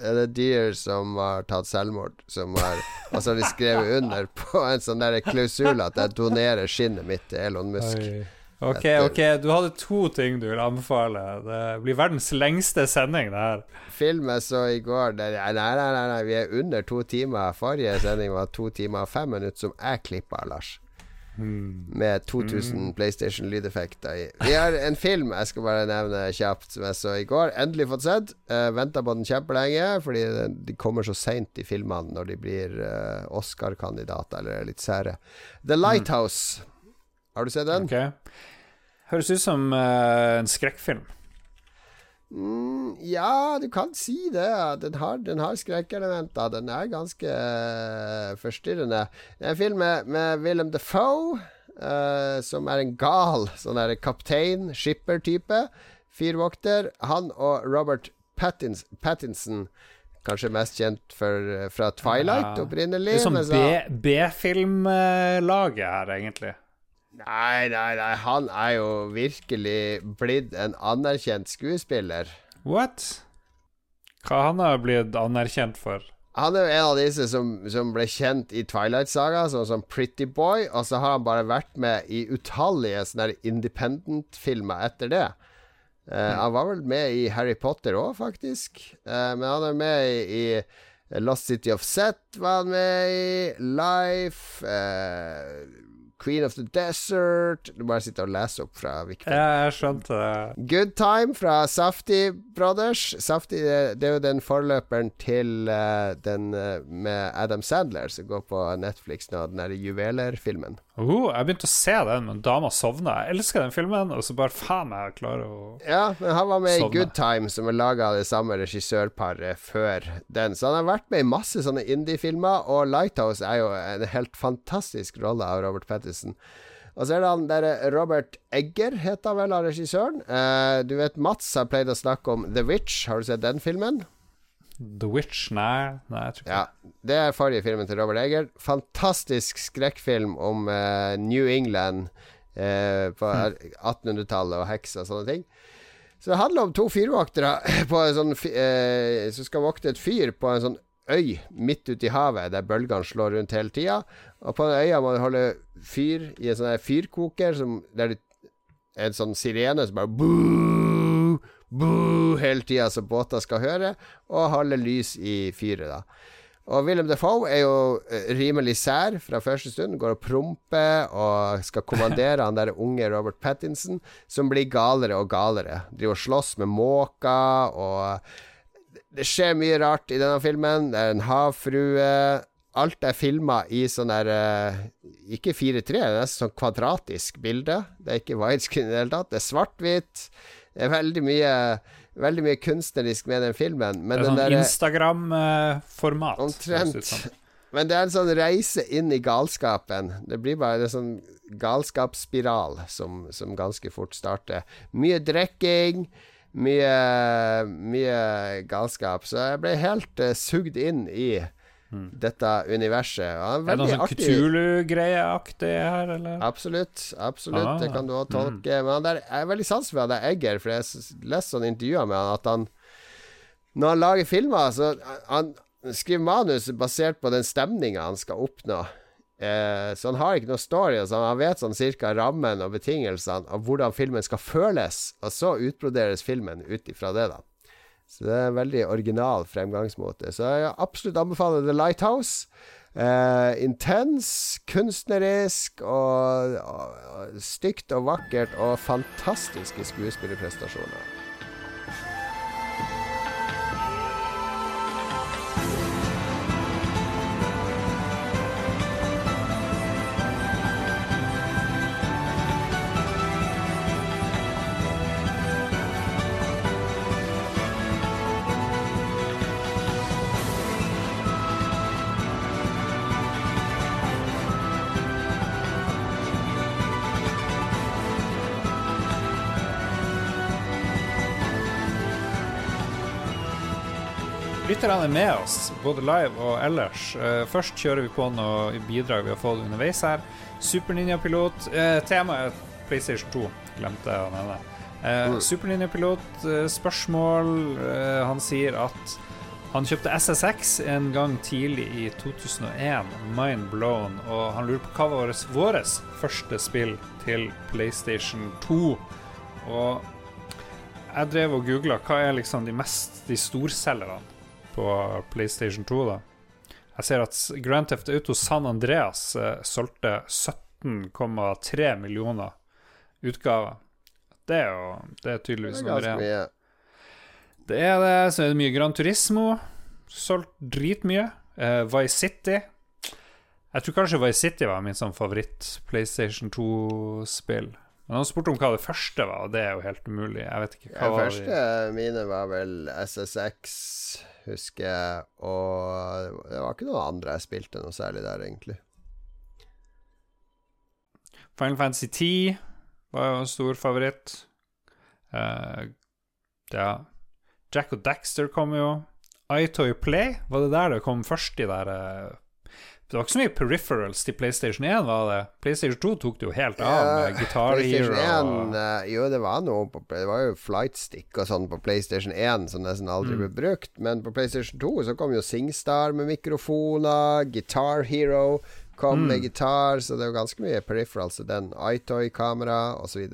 Er det dyr som har tatt selvmord, som har Og så har de skrevet under på en sånn der klausul at jeg donerer skinnet mitt til Elon Musk. Oi. Ok, ok, du hadde to ting du ville anbefale. Det blir verdens lengste sending, det her. Film jeg så i går det, nei, nei, nei, nei, nei, vi er under to timer. Forrige sending var to timer og fem minutter, som jeg klippa, Lars. Med 2000 PlayStation-lydeffekter i. Vi har en film jeg skal bare nevne kjapt, som jeg så i går. Endelig fått sett. Uh, Venta på den kjempelenge, fordi de kommer så seint i filmene når de blir uh, Oscar-kandidater eller er litt sære. The Lighthouse. Har du sett den? Okay. Høres ut som uh, en skrekkfilm. Mm, ja, du kan si det. Den har, den har skrekkelementer. Den er ganske uh, forstyrrende. Det er en film med, med Willem Defoe, uh, som er en gal sånn der kaptein, skipper-type. Fyrvokter. Han og Robert Pattins, Pattinson, kanskje mest kjent for, fra Twilight Ja. opprinnelig. Det er sånn B-filmlaget her, egentlig. Nei, nei, nei. Han er jo virkelig blitt en anerkjent skuespiller. What? Hva han har blitt anerkjent for? Han er jo en av disse som, som ble kjent i Twilight Saga som, som Pretty Boy, og så har han bare vært med i utallige sånne independent-filmer etter det. Eh, Han var vel med i Harry Potter òg, faktisk. Uh, men han er med i, i Lost City of Set, var han med i. Life. eh, Queen of the Desert Du bare sitter og leser opp fra Victor. Ja, jeg skjønte det. Good Time fra Safty Brothers. Safty, det er jo den forløperen til uh, den uh, med Adam Sandler som går på Netflix nå, den derre juvelerfilmen. Oh, jeg begynte å se den, men dama sovna. Jeg elsker den filmen, og så bare faen jeg klarer å Ja, men han var med i Good Time, som er laga av det samme regissørparet før den. Så han har vært med i masse sånne indie-filmer, og Lighthouse er jo en helt fantastisk rolle av Robert Pattinson. Og så er det han der Robert Egger, heter han vel, av regissøren. Eh, du vet Mats har pleid å snakke om The Witch. Har du sett den filmen? The Witch? Nei, nei jeg tror ikke Ja, det er forrige filmen til Robert Eger. Fantastisk skrekkfilm om uh, New England uh, på 1800-tallet og heks og sånne ting. Så det handler om to fyrvoktere (laughs) på en sånn, eh, som skal vokte et fyr på en sånn øy midt ute i havet, der bølgene slår rundt hele tida. Og på den øya må du holde fyr i en sånn fyrkoker som, der det er en sånn sirene som bare boo, boo hele tida, så båter skal høre, og holde lys i fyret, da. Og Willem Defoe er jo eh, rimelig sær fra første stund. Går og promper og skal kommandere han der unge Robert Pattinson, som blir galere og galere. Driver og slåss med måker, og det skjer mye rart i denne filmen. Det er en havfrue. Alt er filma i sånn der eh, Ikke 4-3, det er sånn kvadratisk bilde. Det er ikke (laughs) widescreen i det hele tatt. Det er svart-hvitt. Det er veldig mye Veldig mye kunstnerisk med den filmen. Men det er sånn Instagram-format. Omtrent. Men det er en sånn reise inn i galskapen. Det blir bare en sånn galskapsspiral som, som ganske fort starter. Mye drikking, mye, mye galskap. Så jeg ble helt uh, sugd inn i dette universet. Ja, Er det noe sånn artig. Cthulhu-greieaktig her, eller? Absolutt. absolutt Ah, Det kan du også tolke. Men han der, jeg er veldig sans for det Egger, for jeg har lest sånne intervjuer med han at han Når han lager filmer, så han skriver manus basert på den stemninga han skal oppnå. Eh, så han har ikke noe story. Så han vet sånn cirka rammen og betingelsene av hvordan filmen skal føles, og så utbroderes filmen ut ifra det, da. Så det er en veldig original fremgangsmåte. Så jeg absolutt anbefaler The Lighthouse. Eh, intens, kunstnerisk og, og, og stygt og vakkert og fantastiske skuespillerprestasjoner. Lytterne er med oss, både live og ellers. Eh, først kjører vi på noe bidrag vi har fått underveis her. Super Ninja-pilot. Eh, temaet er PlayStation 2, glemte jeg å nevne. Eh, Super Ninja-pilot, spørsmål Han sier at han kjøpte SSX en gang tidlig i 2001, mind blown, og han lurer på hva var vårt våres første spill til PlayStation 2. Og jeg drev og googla hva er liksom de mest De storselgerne på PlayStation 2, da. Jeg ser at Grand Theft Auto San Andreas eh, solgte 17,3 millioner utgaver. Det er jo Det er tydeligvis er nummer én. Det er det. Så er det mye Grand Turismo. Solgt dritmye. Uh, Vice City. Jeg tror kanskje Vice City var min sånn favoritt PlayStation 2-spill. Men han spurte om hva det første var, og det er jo helt umulig. Jeg vet ikke hva De var første mine var vel SSX, husker jeg, og det var ikke noen andre jeg spilte noe særlig der, egentlig. Final Fantasy 10 var jo en stor favoritt. Uh, ja Jack og Daxter kom jo. iToy Play, var det der det kom først, de der eh, Det var ikke så mye peripherals til PlayStation 1, var det? PlayStation 2 tok det jo helt av med Guitar Hero. 1 eh, Jo, det var noe på, Det var jo flightstick og sånn på PlayStation 1 som nesten aldri Mm. ble brukt. Men på PlayStation 2 så kom jo SingStar med mikrofoner, Guitar Hero kom Mm. med gitar, så det er jo ganske mye peripherals i den. iToy-kamera osv.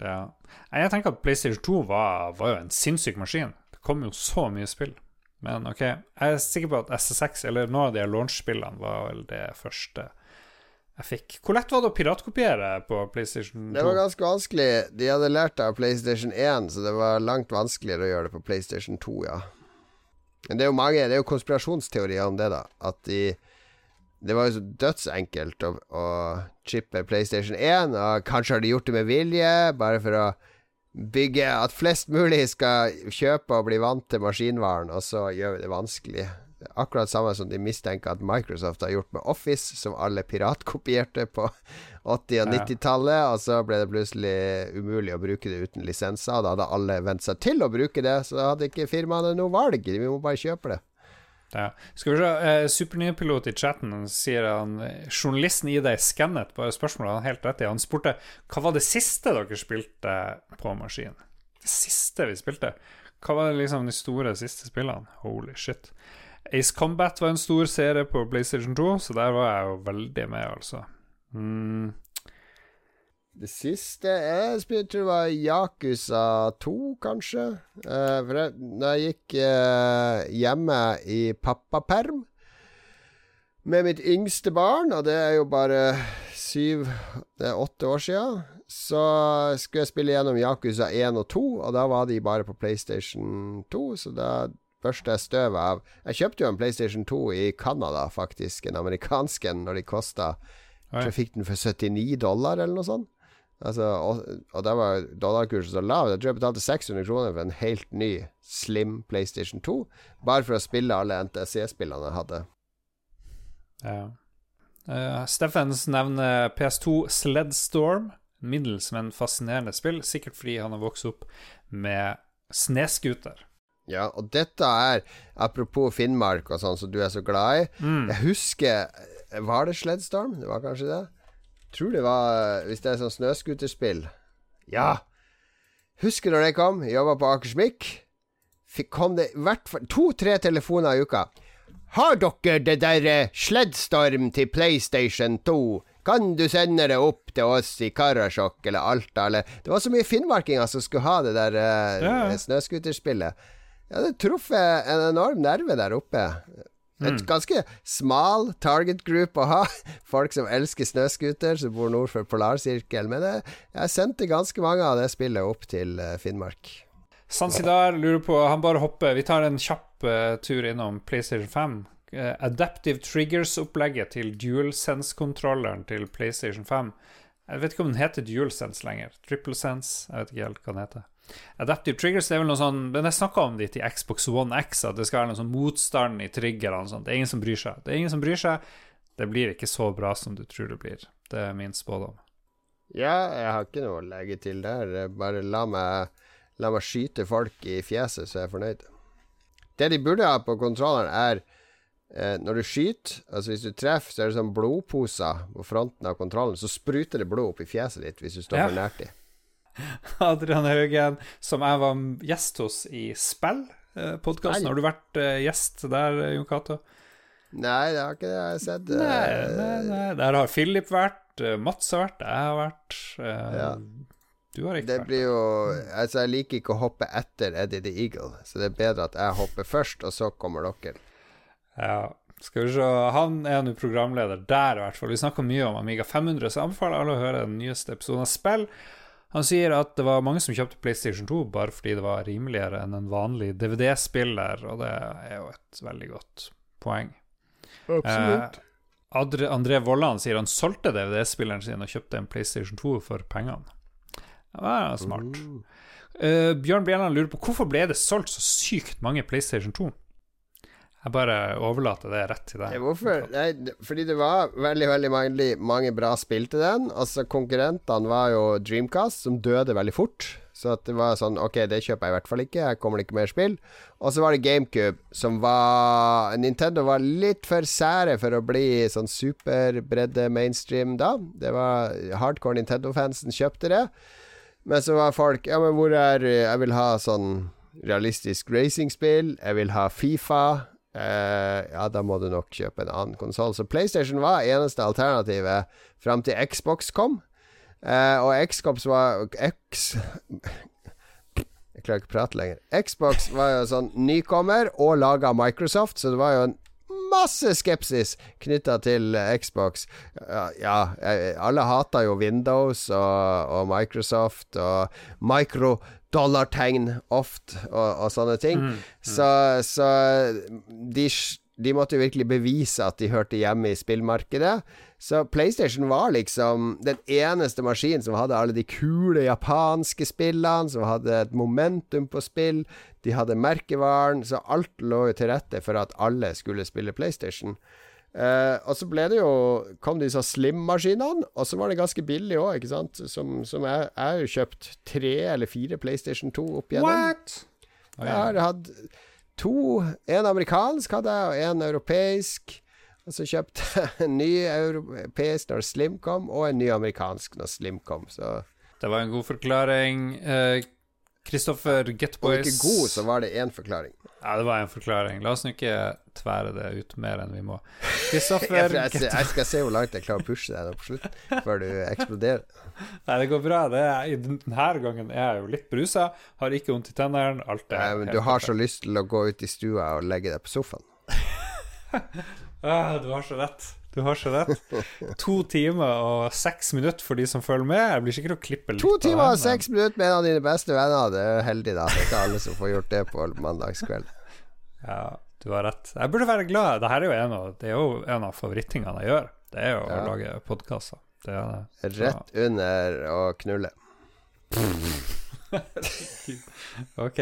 Ja. Jeg tenker at PlayStation 2 var, var jo en sinnssyk maskin. Det kom jo så mye spill. Men ok, jeg er sikker på at SSX, eller noen av de launch-spillene, var vel det første jeg fikk. Hvor lett var det å piratkopiere på PlayStation 2? Det var ganske vanskelig. De hadde lært det av PlayStation 1, så det var langt vanskeligere å gjøre det på PlayStation 2, ja. Men det er jo mange Det er jo konspirasjonsteorier om det, da. At de Det var jo så dødsenkelt å, å chippe PlayStation 1, og kanskje har de gjort det med vilje, bare for å bygge At flest mulig skal kjøpe og bli vant til maskinvaren, og så gjør vi det vanskelig. Akkurat samme som de mistenker at Microsoft har gjort med Office, som alle piratkopierte på (laughs) 80- og 90-tallet, og så ble det plutselig umulig å bruke det uten lisenser. Da hadde alle vent seg til å bruke det, så da hadde ikke firmaene noe valg. Vi må bare kjøpe det. Ja. Skal vi se, eh, Supernypilot i chatten sier han eh, Journalisten i deg skannet bare spørsmålet han helt rett i. Han spurte hva var det siste dere spilte på maskin? Det siste vi spilte? Hva var liksom de store siste spillene? Holy shit. Ace Combat var en stor serie på PlayStation 2, så der var jeg jo veldig med, altså. Mm. Det siste jeg spilte, var Yakuza 2, kanskje. Uh, for jeg, når jeg gikk uh, hjemme i pappaperm med mitt yngste barn, og det er jo bare syv Det er åtte år sia, så skulle jeg spille gjennom Yakuza 1 og 2, og da var de bare på PlayStation 2, så da børsta jeg støvet av Jeg kjøpte jo en PlayStation 2 i Canada, faktisk, en amerikansk en, når de kosta. Jeg fikk den for 79 dollar, eller noe sånt. Altså, og, og da var dollarkursen så lav. Jeg tror jeg betalte 600 kroner for en helt ny slim PlayStation 2, bare for å spille alle NTC-spillene jeg hadde. Ja. Uh, Steffens nevner PS2 Sledstorm. Middels, men fascinerende spill. Sikkert fordi han har vokst opp med snescooter. Ja, og dette er Apropos Finnmark og sånn som du er så glad i. Jeg husker Var det Sledstorm? Det var kanskje det? Tror det var Hvis det er sånn snøscooterspill. Ja. Husker når det kom? Jobba på Akersmik. Kom det i hvert fall to-tre telefoner i uka. Har dere det der eh, Sledstorm til PlayStation 2? Kan du sende det opp til oss i Karasjok eller Alta, eller Det var så mye finnmarkinger som skulle ha det der uh, Ja, snøscooterspillet. Jeg det truffet en enorm nerve der oppe. Et ganske smal target group å ha. (laughs) Folk som elsker snøscooter, som bor nord for polarsirkelen. Men jeg, jeg sendte ganske mange av det spillet opp til eh, Finnmark. Sansidar lurer på Han bare hopper. Vi tar en kjapp uh, tur innom PlayStation 5. Uh, Adaptive Triggers-opplegget til DualSense-kontrolleren til PlayStation 5. Jeg vet ikke om den heter DualSense lenger. TripleSense, Jeg vet ikke helt hva den heter. Adaptive Triggers det er vel noe sånn Men jeg snakka om det til Xbox One X, at det skal være noe sånn motstand i triggerne og sånt. Det er ingen som bryr seg. Det er ingen som bryr seg. Det blir ikke så bra som du tror det blir. Det er min spådom. Ja, jeg har ikke noe å legge til der. Bare la meg, la meg skyte folk i fjeset, så jeg er fornøyd. Det de burde ha på kontrolleren, er eh, når du skyter, altså hvis du treffer, så er det sånn blodposer på fronten av kontrollen. Så spruter det blod opp i fjeset ditt hvis du står Ja. for nært dem. (laughs) Adrian Haugen, som jeg var gjest hos i Spill-podkasten. Har du vært eh, gjest der, eh, Jon Cato? Nei, det har ikke jeg sett. eh, Nei, nei, nei. Der har Philip vært, eh, Mats har vært, jeg har vært. eh, Ja. Du har ikke Det vært. blir jo Altså, jeg liker ikke å hoppe etter Eddie the Eagle, så det er bedre at jeg hopper først, og så kommer dere. Ja. Skal vi se, Han er nå programleder der, i hvert fall. Vi snakker mye om Amiga 500, så jeg anbefaler alle å høre den nyeste episoden av Spill. Han sier at det var mange som kjøpte PlayStation 2 bare fordi det var rimeligere enn en vanlig DVD-spiller, og det er jo et veldig godt poeng. Absolutt. Eh, André Vollan sier han solgte DVD-spilleren sin og kjøpte en PlayStation 2 for pengene. Det var smart. Eh, Bjørn Bjelland lurer på hvorfor ble det solgt så sykt mange PlayStation 2? Jeg bare overlater det rett til deg. hvorfor? Nei, fordi det var veldig veldig mange, mange bra spill til den. Altså Konkurrentene var jo Dreamcast, som døde veldig fort. Så at det var sånn Ok, det kjøper jeg i hvert fall ikke. Her kommer det ikke mer spill. Og så var det GameCube, som var Nintendo var litt for sære for å bli sånn superbredde mainstream da. Det var hardcore Nintendo-fansen kjøpte det. Men så var folk Ja, men hvor er Jeg vil ha sånn realistisk racingspill. Jeg vil ha Fifa. Eh, ja, da må du nok kjøpe en annen konsoll. Så PlayStation var eneste alternativet fram til Xbox kom. Uh, og Xbox var X (laughs) Jeg klarer ikke å prate lenger. Xbox var jo sånn nykommer og laga av Microsoft, så det var jo en masse skepsis knytta til Xbox. Ja, ja, eh, alle hata jo Windows og, og Microsoft og microdollartegn ofte og, og sånne ting. Så, så de, de måtte jo virkelig bevise at de hørte hjemme i spillmarkedet. Så PlayStation var liksom den eneste maskinen som hadde alle de kule japanske spillene, som hadde et momentum på spill. De hadde merkevaren, så alt lå jo til rette for at alle skulle spille PlayStation. Eh, og så ble det jo kom disse slim-maskinene, og så var det ganske billig òg, ikke sant. Som, som jeg, jeg har jo kjøpt tre eller fire PlayStation 2 opp igjennom. What? Oi, Jeg har hatt to. En amerikansk hadde jeg, og en europeisk. Og så kjøpte jeg en ny europeisk når Slim kom, og en ny amerikansk når Slim kom. Så Det var en god forklaring. Eh, Kristoffer Boys Getboys ikke god, så var det én forklaring. Ja, det var en forklaring. La oss nå ikke tvære det ut mer enn vi må. (laughs) Jeg, Kristoffer jeg, jeg skal se hvor langt jeg klarer å pushe deg på slutt, før du eksploderer. (laughs) Nei, det går bra. Det er, i denne gangen er jeg jo litt brusa. Har ikke vondt i tennene. Alt er Nei, men du har så lyst til å gå ut i stua og legge deg på sofaen. (laughs) ah, Du har så rett. Du har så rett. To timer og seks minutter for de som følger med. Jeg blir sikkert å klippe litt To timer og seks minutter med en av dine beste venner. Det er jo heldig, da. Det er ikke alle som får gjort det på mandagskveld. Ja, du har rett. Jeg burde være glad. Dette er jo en av, det er jo en av favorittingene jeg gjør. Det er jo Ja. å lage podkaster. Er. Rett under å knulle. (laughs) Ok.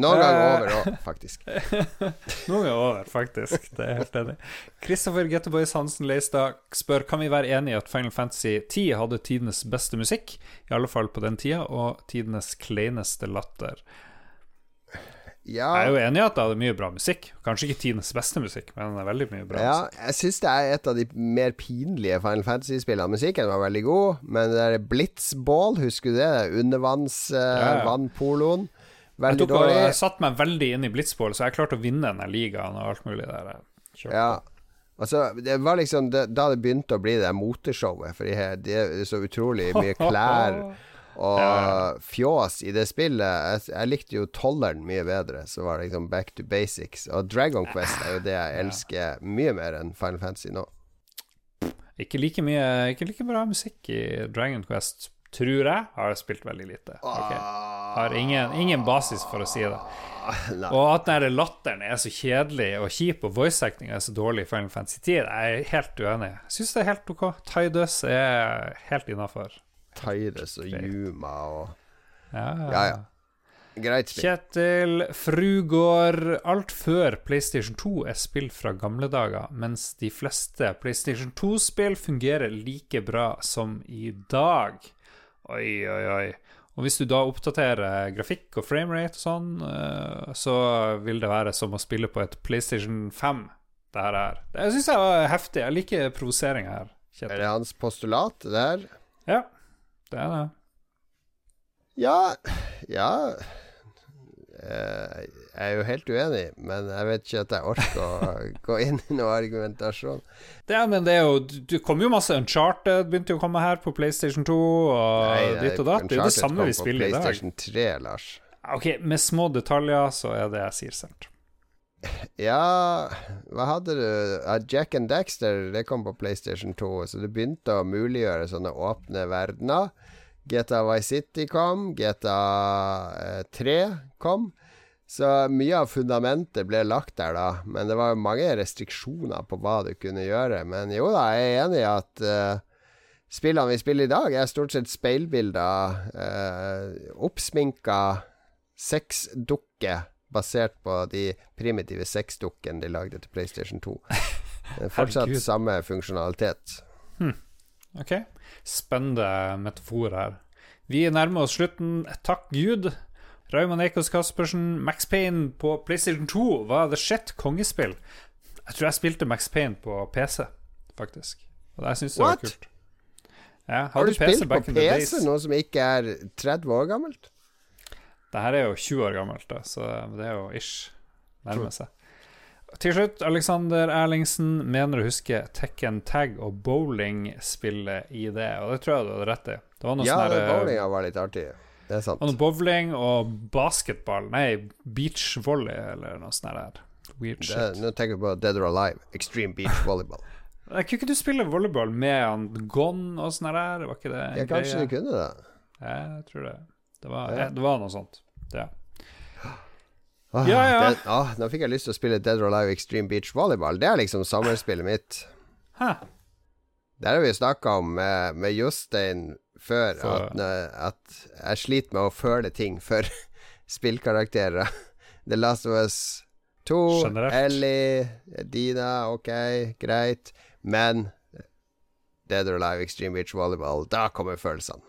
Noen ganger Eh. over òg, faktisk. Nå er det over, faktisk. Det er helt enig. Kristoffer Getteboys Hansen Leistad spør Kan vi være enige i at Final Fantasy 10 hadde tidenes beste musikk, i alle fall på den tida, og tidenes kleineste latter. Jeg er jo enig i at det hadde mye bra musikk. Kanskje ikke tidenes beste musikk, men det er veldig mye bra ja musikk. jeg syns det er et av de mer pinlige Final Fantasy-spillene. Musikken var veldig god, men det der Blitzball, husker du det? Undervanns uh, Ja, ja. vannpoloen. Jeg, dårlig. og, jeg satt meg veldig inn i Blitzball, så jeg klarte å vinne denne ligaen og alt mulig der. Ja. Altså, det var liksom det, da det begynte å bli det moteshowet, for det er så utrolig mye (laughs) klær og Ja. fjås i det spillet. Jeg, jeg likte jo tolleren mye bedre, så var det liksom back to basics. Og Dragon Quest er jo det jeg elsker mye mer enn Final Fantasy nå. Ikke like mye Ikke like bra musikk i Dragon Quest, tror jeg. Har spilt veldig lite. Okay. Har ingen, ingen basis for å si det. Nei. Og at den latteren er så kjedelig og kjip, og voice-actinga er så dårlig i Final Fantasy 10, jeg er helt uenig. Syns det er helt ok. Tidus er helt innafor. Tidus og Yuma og Ja, Ja, ja. Greit spill. Kjetil Frugård Alt før PlayStation 2 er spill fra gamle dager, mens de fleste PlayStation 2-spill fungerer like bra som i dag. Oi, oi, oi. Og hvis du da oppdaterer grafikk og framerate og sånn, eh, så vil det være som å spille på et PlayStation 5. Det her er Det syns jeg var heftig. Jeg liker provoseringa her, Er det hans postulat der? Ja, det er det. Ja Ja Eh, Jeg er jo helt uenig, men jeg vet ikke at jeg orker å (laughs) gå inn i noe argumentasjon. Det, er- men det er jo Det kom jo masse Uncharted begynte jo å komme her på PlayStation 2 og Nei, nei, ditt og datt. Det er jo det samme vi spiller i dag. PlayStation 3, Lars. Ok, med små detaljer så er det jeg sier sant. Ja, hva hadde du? Ja, Jack and Daxter, det kom på PlayStation 2, så det begynte å muliggjøre sånne åpne verdener. GTA Vice City kom, GTA eh, 3 kom. Så mye av fundamentet ble lagt der, da. Men det var jo mange restriksjoner på hva du kunne gjøre. Men jo da, jeg er enig i at uh, spillene vi spiller i dag, er stort sett speilbilder. Uh, oppsminka sexdukker basert på de primitive sexdukkene de lagde til PlayStation 2. Det er fortsatt Herregud. samme funksjonalitet. Ok, spennende metafor her. Vi nærmer oss slutten. Takk Gud. Raymond Eikos Kaspersen, Max Payne på PlayStation 2 var the shit kongespill. Jeg tror jeg spilte Max Payne på PC, faktisk. Og jeg syns det var kult. Ja, Har du PC spilt på. PC, noe som ikke er 30 år gammelt? Det her er jo 20 år gammelt, da, så det er jo ish. Nærmer seg. Til slutt, Alexander Erlingsen mener å huske Tekken Tag og bowling-spillet i det, og det tror jeg du hadde rett i. Det var noe Ja, sånn eh, bowlinga var litt artig. Det er sant. Og noe bowling og basketball Nei, beachvolley eller noe sånt der. Weird shit. nå tenker jeg på Dead or Alive. Extreme Beach Volleyball. (laughs) Kunne ikke du spille volleyball med han Gon og sånn her? Var ikke det en Ja, kanskje greie? du kunne det. Jeg tror det. Det var, ja, det var noe sånt. Ja. Ah, Ja, ja. Det, ah, nå fikk jeg lyst til å spille Dead or Alive Extreme Beach Volleyball. Det er liksom sommerspillet mitt. Hæ. Der har vi snakka om med, med Jostein før, For- at, eh, at jeg sliter med å føle ting for (laughs) spillkarakterer. The Last of Us 2, Generelt. Ellie, Dina, ok, greit. Men Dead or Alive Extreme Beach Volleyball, da kommer følelsene.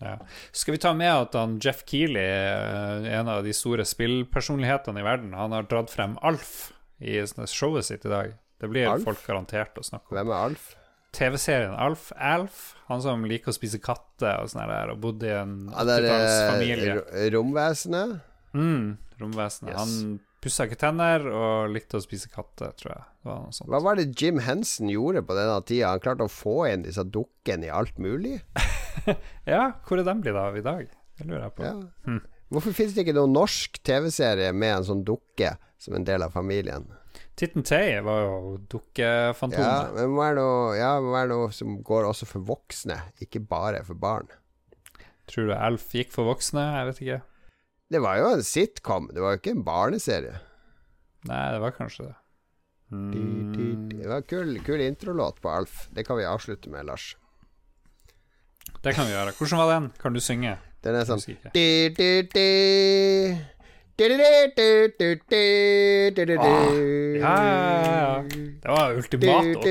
Ja. Skal vi ta med at han Jeff Keeley, eh, en av de store spillpersonlighetene i verden, han har dratt frem Alf i showet sitt i dag. Det blir Alf? folk garantert å snakke om. Hvem er Alf? TV-serien Alf, Alf, han som liker å spise katter og sånn der, og bodde i en Ja, det er 80-tallsfamilie. eh, ro- romvesenet. Mm, romvesenet. Yes. Han pussa ikke tenner og likte å spise katter, tror jeg. Det var. Hva var det Jim Henson gjorde på denne tida? Han klarte å få inn disse dukkene i alt mulig? (laughs) Ja, hvor er de blitt av i dag? Det lurer jeg på. Ja. Hvorfor finnes det ikke noen norsk TV-serie med en sånn dukke som en del av familien? Titten Tay var jo Ja, men hva er noe, ja, noe som går også for voksne, ikke bare for barn. Tror du Alf gikk for voksne? Jeg vet ikke. Det var jo en sitcom, det var jo ikke en barneserie. Nei, det var kanskje det. Mm, Det var en kul, kul introlåt på Alf. Det kan vi avslutte med, Lars. det kan vi gjøre. Hvordan var den? Kan du synge? Den er sånn di, di, di. Ah, ja, ja. Det var ultimat du.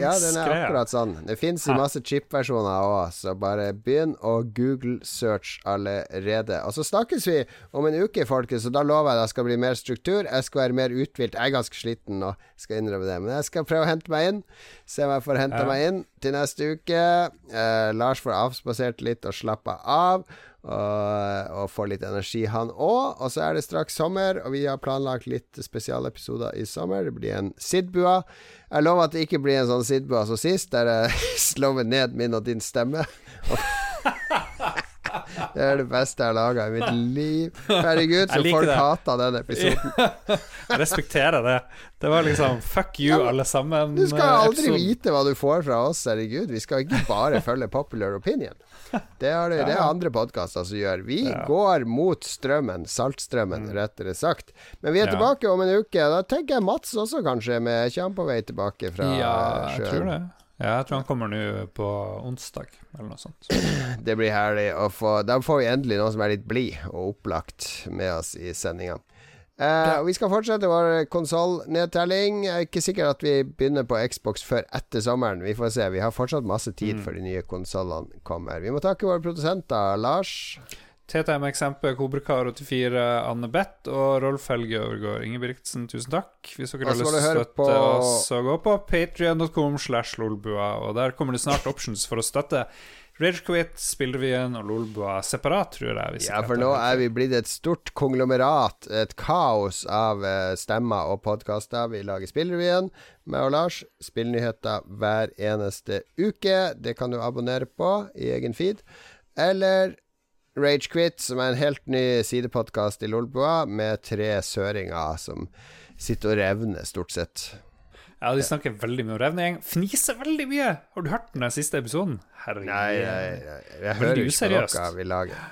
Ja, den er akkurat sånn. Det fins i masse chip-versjoner òg, så bare begynn å Google-search allerede. Og så snakkes vi om en uke, folkens, og da lover jeg det skal bli mer struktur. Jeg skal være mer uthvilt. Jeg er ganske sliten nå, skal innrømme det, men jeg skal prøve å hente meg inn. Se om jeg får hente meg inn til neste uke. Eh, Lars får avspasert litt og slappa av. Og, og får litt energi, han òg. Og så er det straks sommer, og vi har planlagt litt spesialepisoder i sommer. Det blir en Sidbua. Jeg lover at det ikke blir en sånn Sidbua som sist, der jeg (laughs) slår ned min og din stemme. Det er det beste jeg har laga i mitt liv. Herregud, så folk det. hata den episoden. (laughs) Jeg respekterer det. Det var liksom fuck you, alle sammen. Du skal aldri episoden. vite hva du får fra oss, herregud. Vi skal ikke bare følge popular opinion. Det er det, det er andre podkaster som gjør. Vi Ja. Mm. går mot strømmen, saltstrømmen, rettere sagt. Men vi er tilbake om en uke. Da tenker jeg Mats også, kanskje, med han på vei tilbake fra Ja, jeg tror sjøen. det. Ja, jeg tror han kommer nå på onsdag, eller noe sånt. (clears throat) Det blir herlig å få Da får vi endelig noen som er litt blid og opplagt med oss i sendinga. Eh, vi skal fortsette vår konsollnedtelling. Ikke sikkert at vi begynner på Xbox før etter sommeren. Vi får se. Vi har fortsatt masse tid før de nye konsollene kommer. Vi må takke våre produsenter. Lars. TTM-eksempel, Kobrekar84, Anne Beth og Rolf Helge Øvergaard Ingebrigtsen, tusen takk. Hvis dere har lyst til å støtte på- oss, så gå på patrion.com slash lolbua, og der kommer det snart options for å støtte Ragequit, Spillrevyen og Lolbua separat, tror jeg. Ja, for nå er vi blitt et stort konglomerat, et kaos av eh, stemmer og podkaster. Vi lager Spillrevyen med og Lars. Spillnyheter hver eneste uke. Det kan du abonnere på i egen feed. Eller Ragequit, som er en helt ny sidepodkast i Lolbua, med tre søringer som sitter og revner, stort sett. Ja, de snakker veldig mye om revning. Fniser veldig mye! Har du hørt den siste episoden? Herregud. Nei, jeg, jeg, jeg hører ikke på noe vi lager.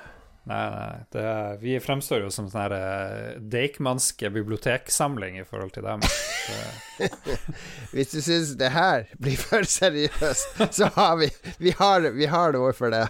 Nei, nei. Det vi fremstår jo som sånn deikmannske eh, Deichmanske biblioteksamling i forhold til dem. (laughs) Hvis du syns det her blir for seriøst, så har vi Vi har, vi har noe for det.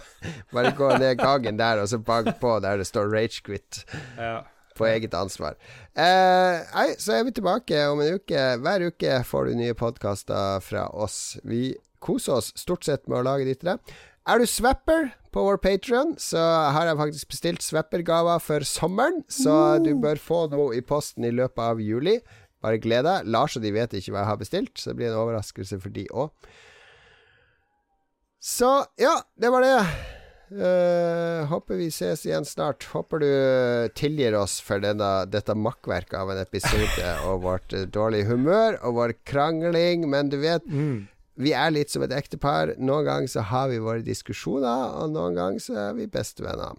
Bare gå ned gangen der, og så bank på der det står 'Ragequit' ja. på eget ansvar. Eh, nei, så er vi tilbake om en uke. Hver uke får du nye podkaster fra oss. Vi koser oss stort sett med å lage de til deg. Er du swapper på vår Patrion, så har jeg faktisk bestilt swappergaver for sommeren. Så du bør få noe i posten i løpet av juli. Bare gled deg. Lars og de vet ikke hva jeg har bestilt, så det blir en overraskelse for de òg. Så ja, det var det. Uh, håper vi ses igjen snart. Håper du tilgir oss for denne, dette makkverket av en episode (laughs) og vårt dårlige humør og vår krangling, men du vet vi er litt som et ektepar. Noen ganger så har vi våre diskusjoner, og noen ganger så er vi bestevenner.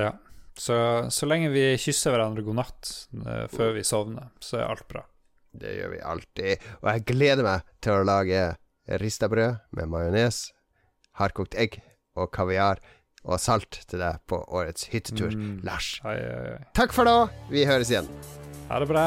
ja. Så, så lenge vi kysser hverandre god natt uh, før vi sovner, så er alt bra. Det gjør vi alltid. Og jeg gleder meg til å lage rista brød med majones, hardkokt egg og kaviar og salt til deg på årets hyttetur. Mm. Lars. Ai, ai, ai. Takk for nå. Vi høres igjen. Ha det bra.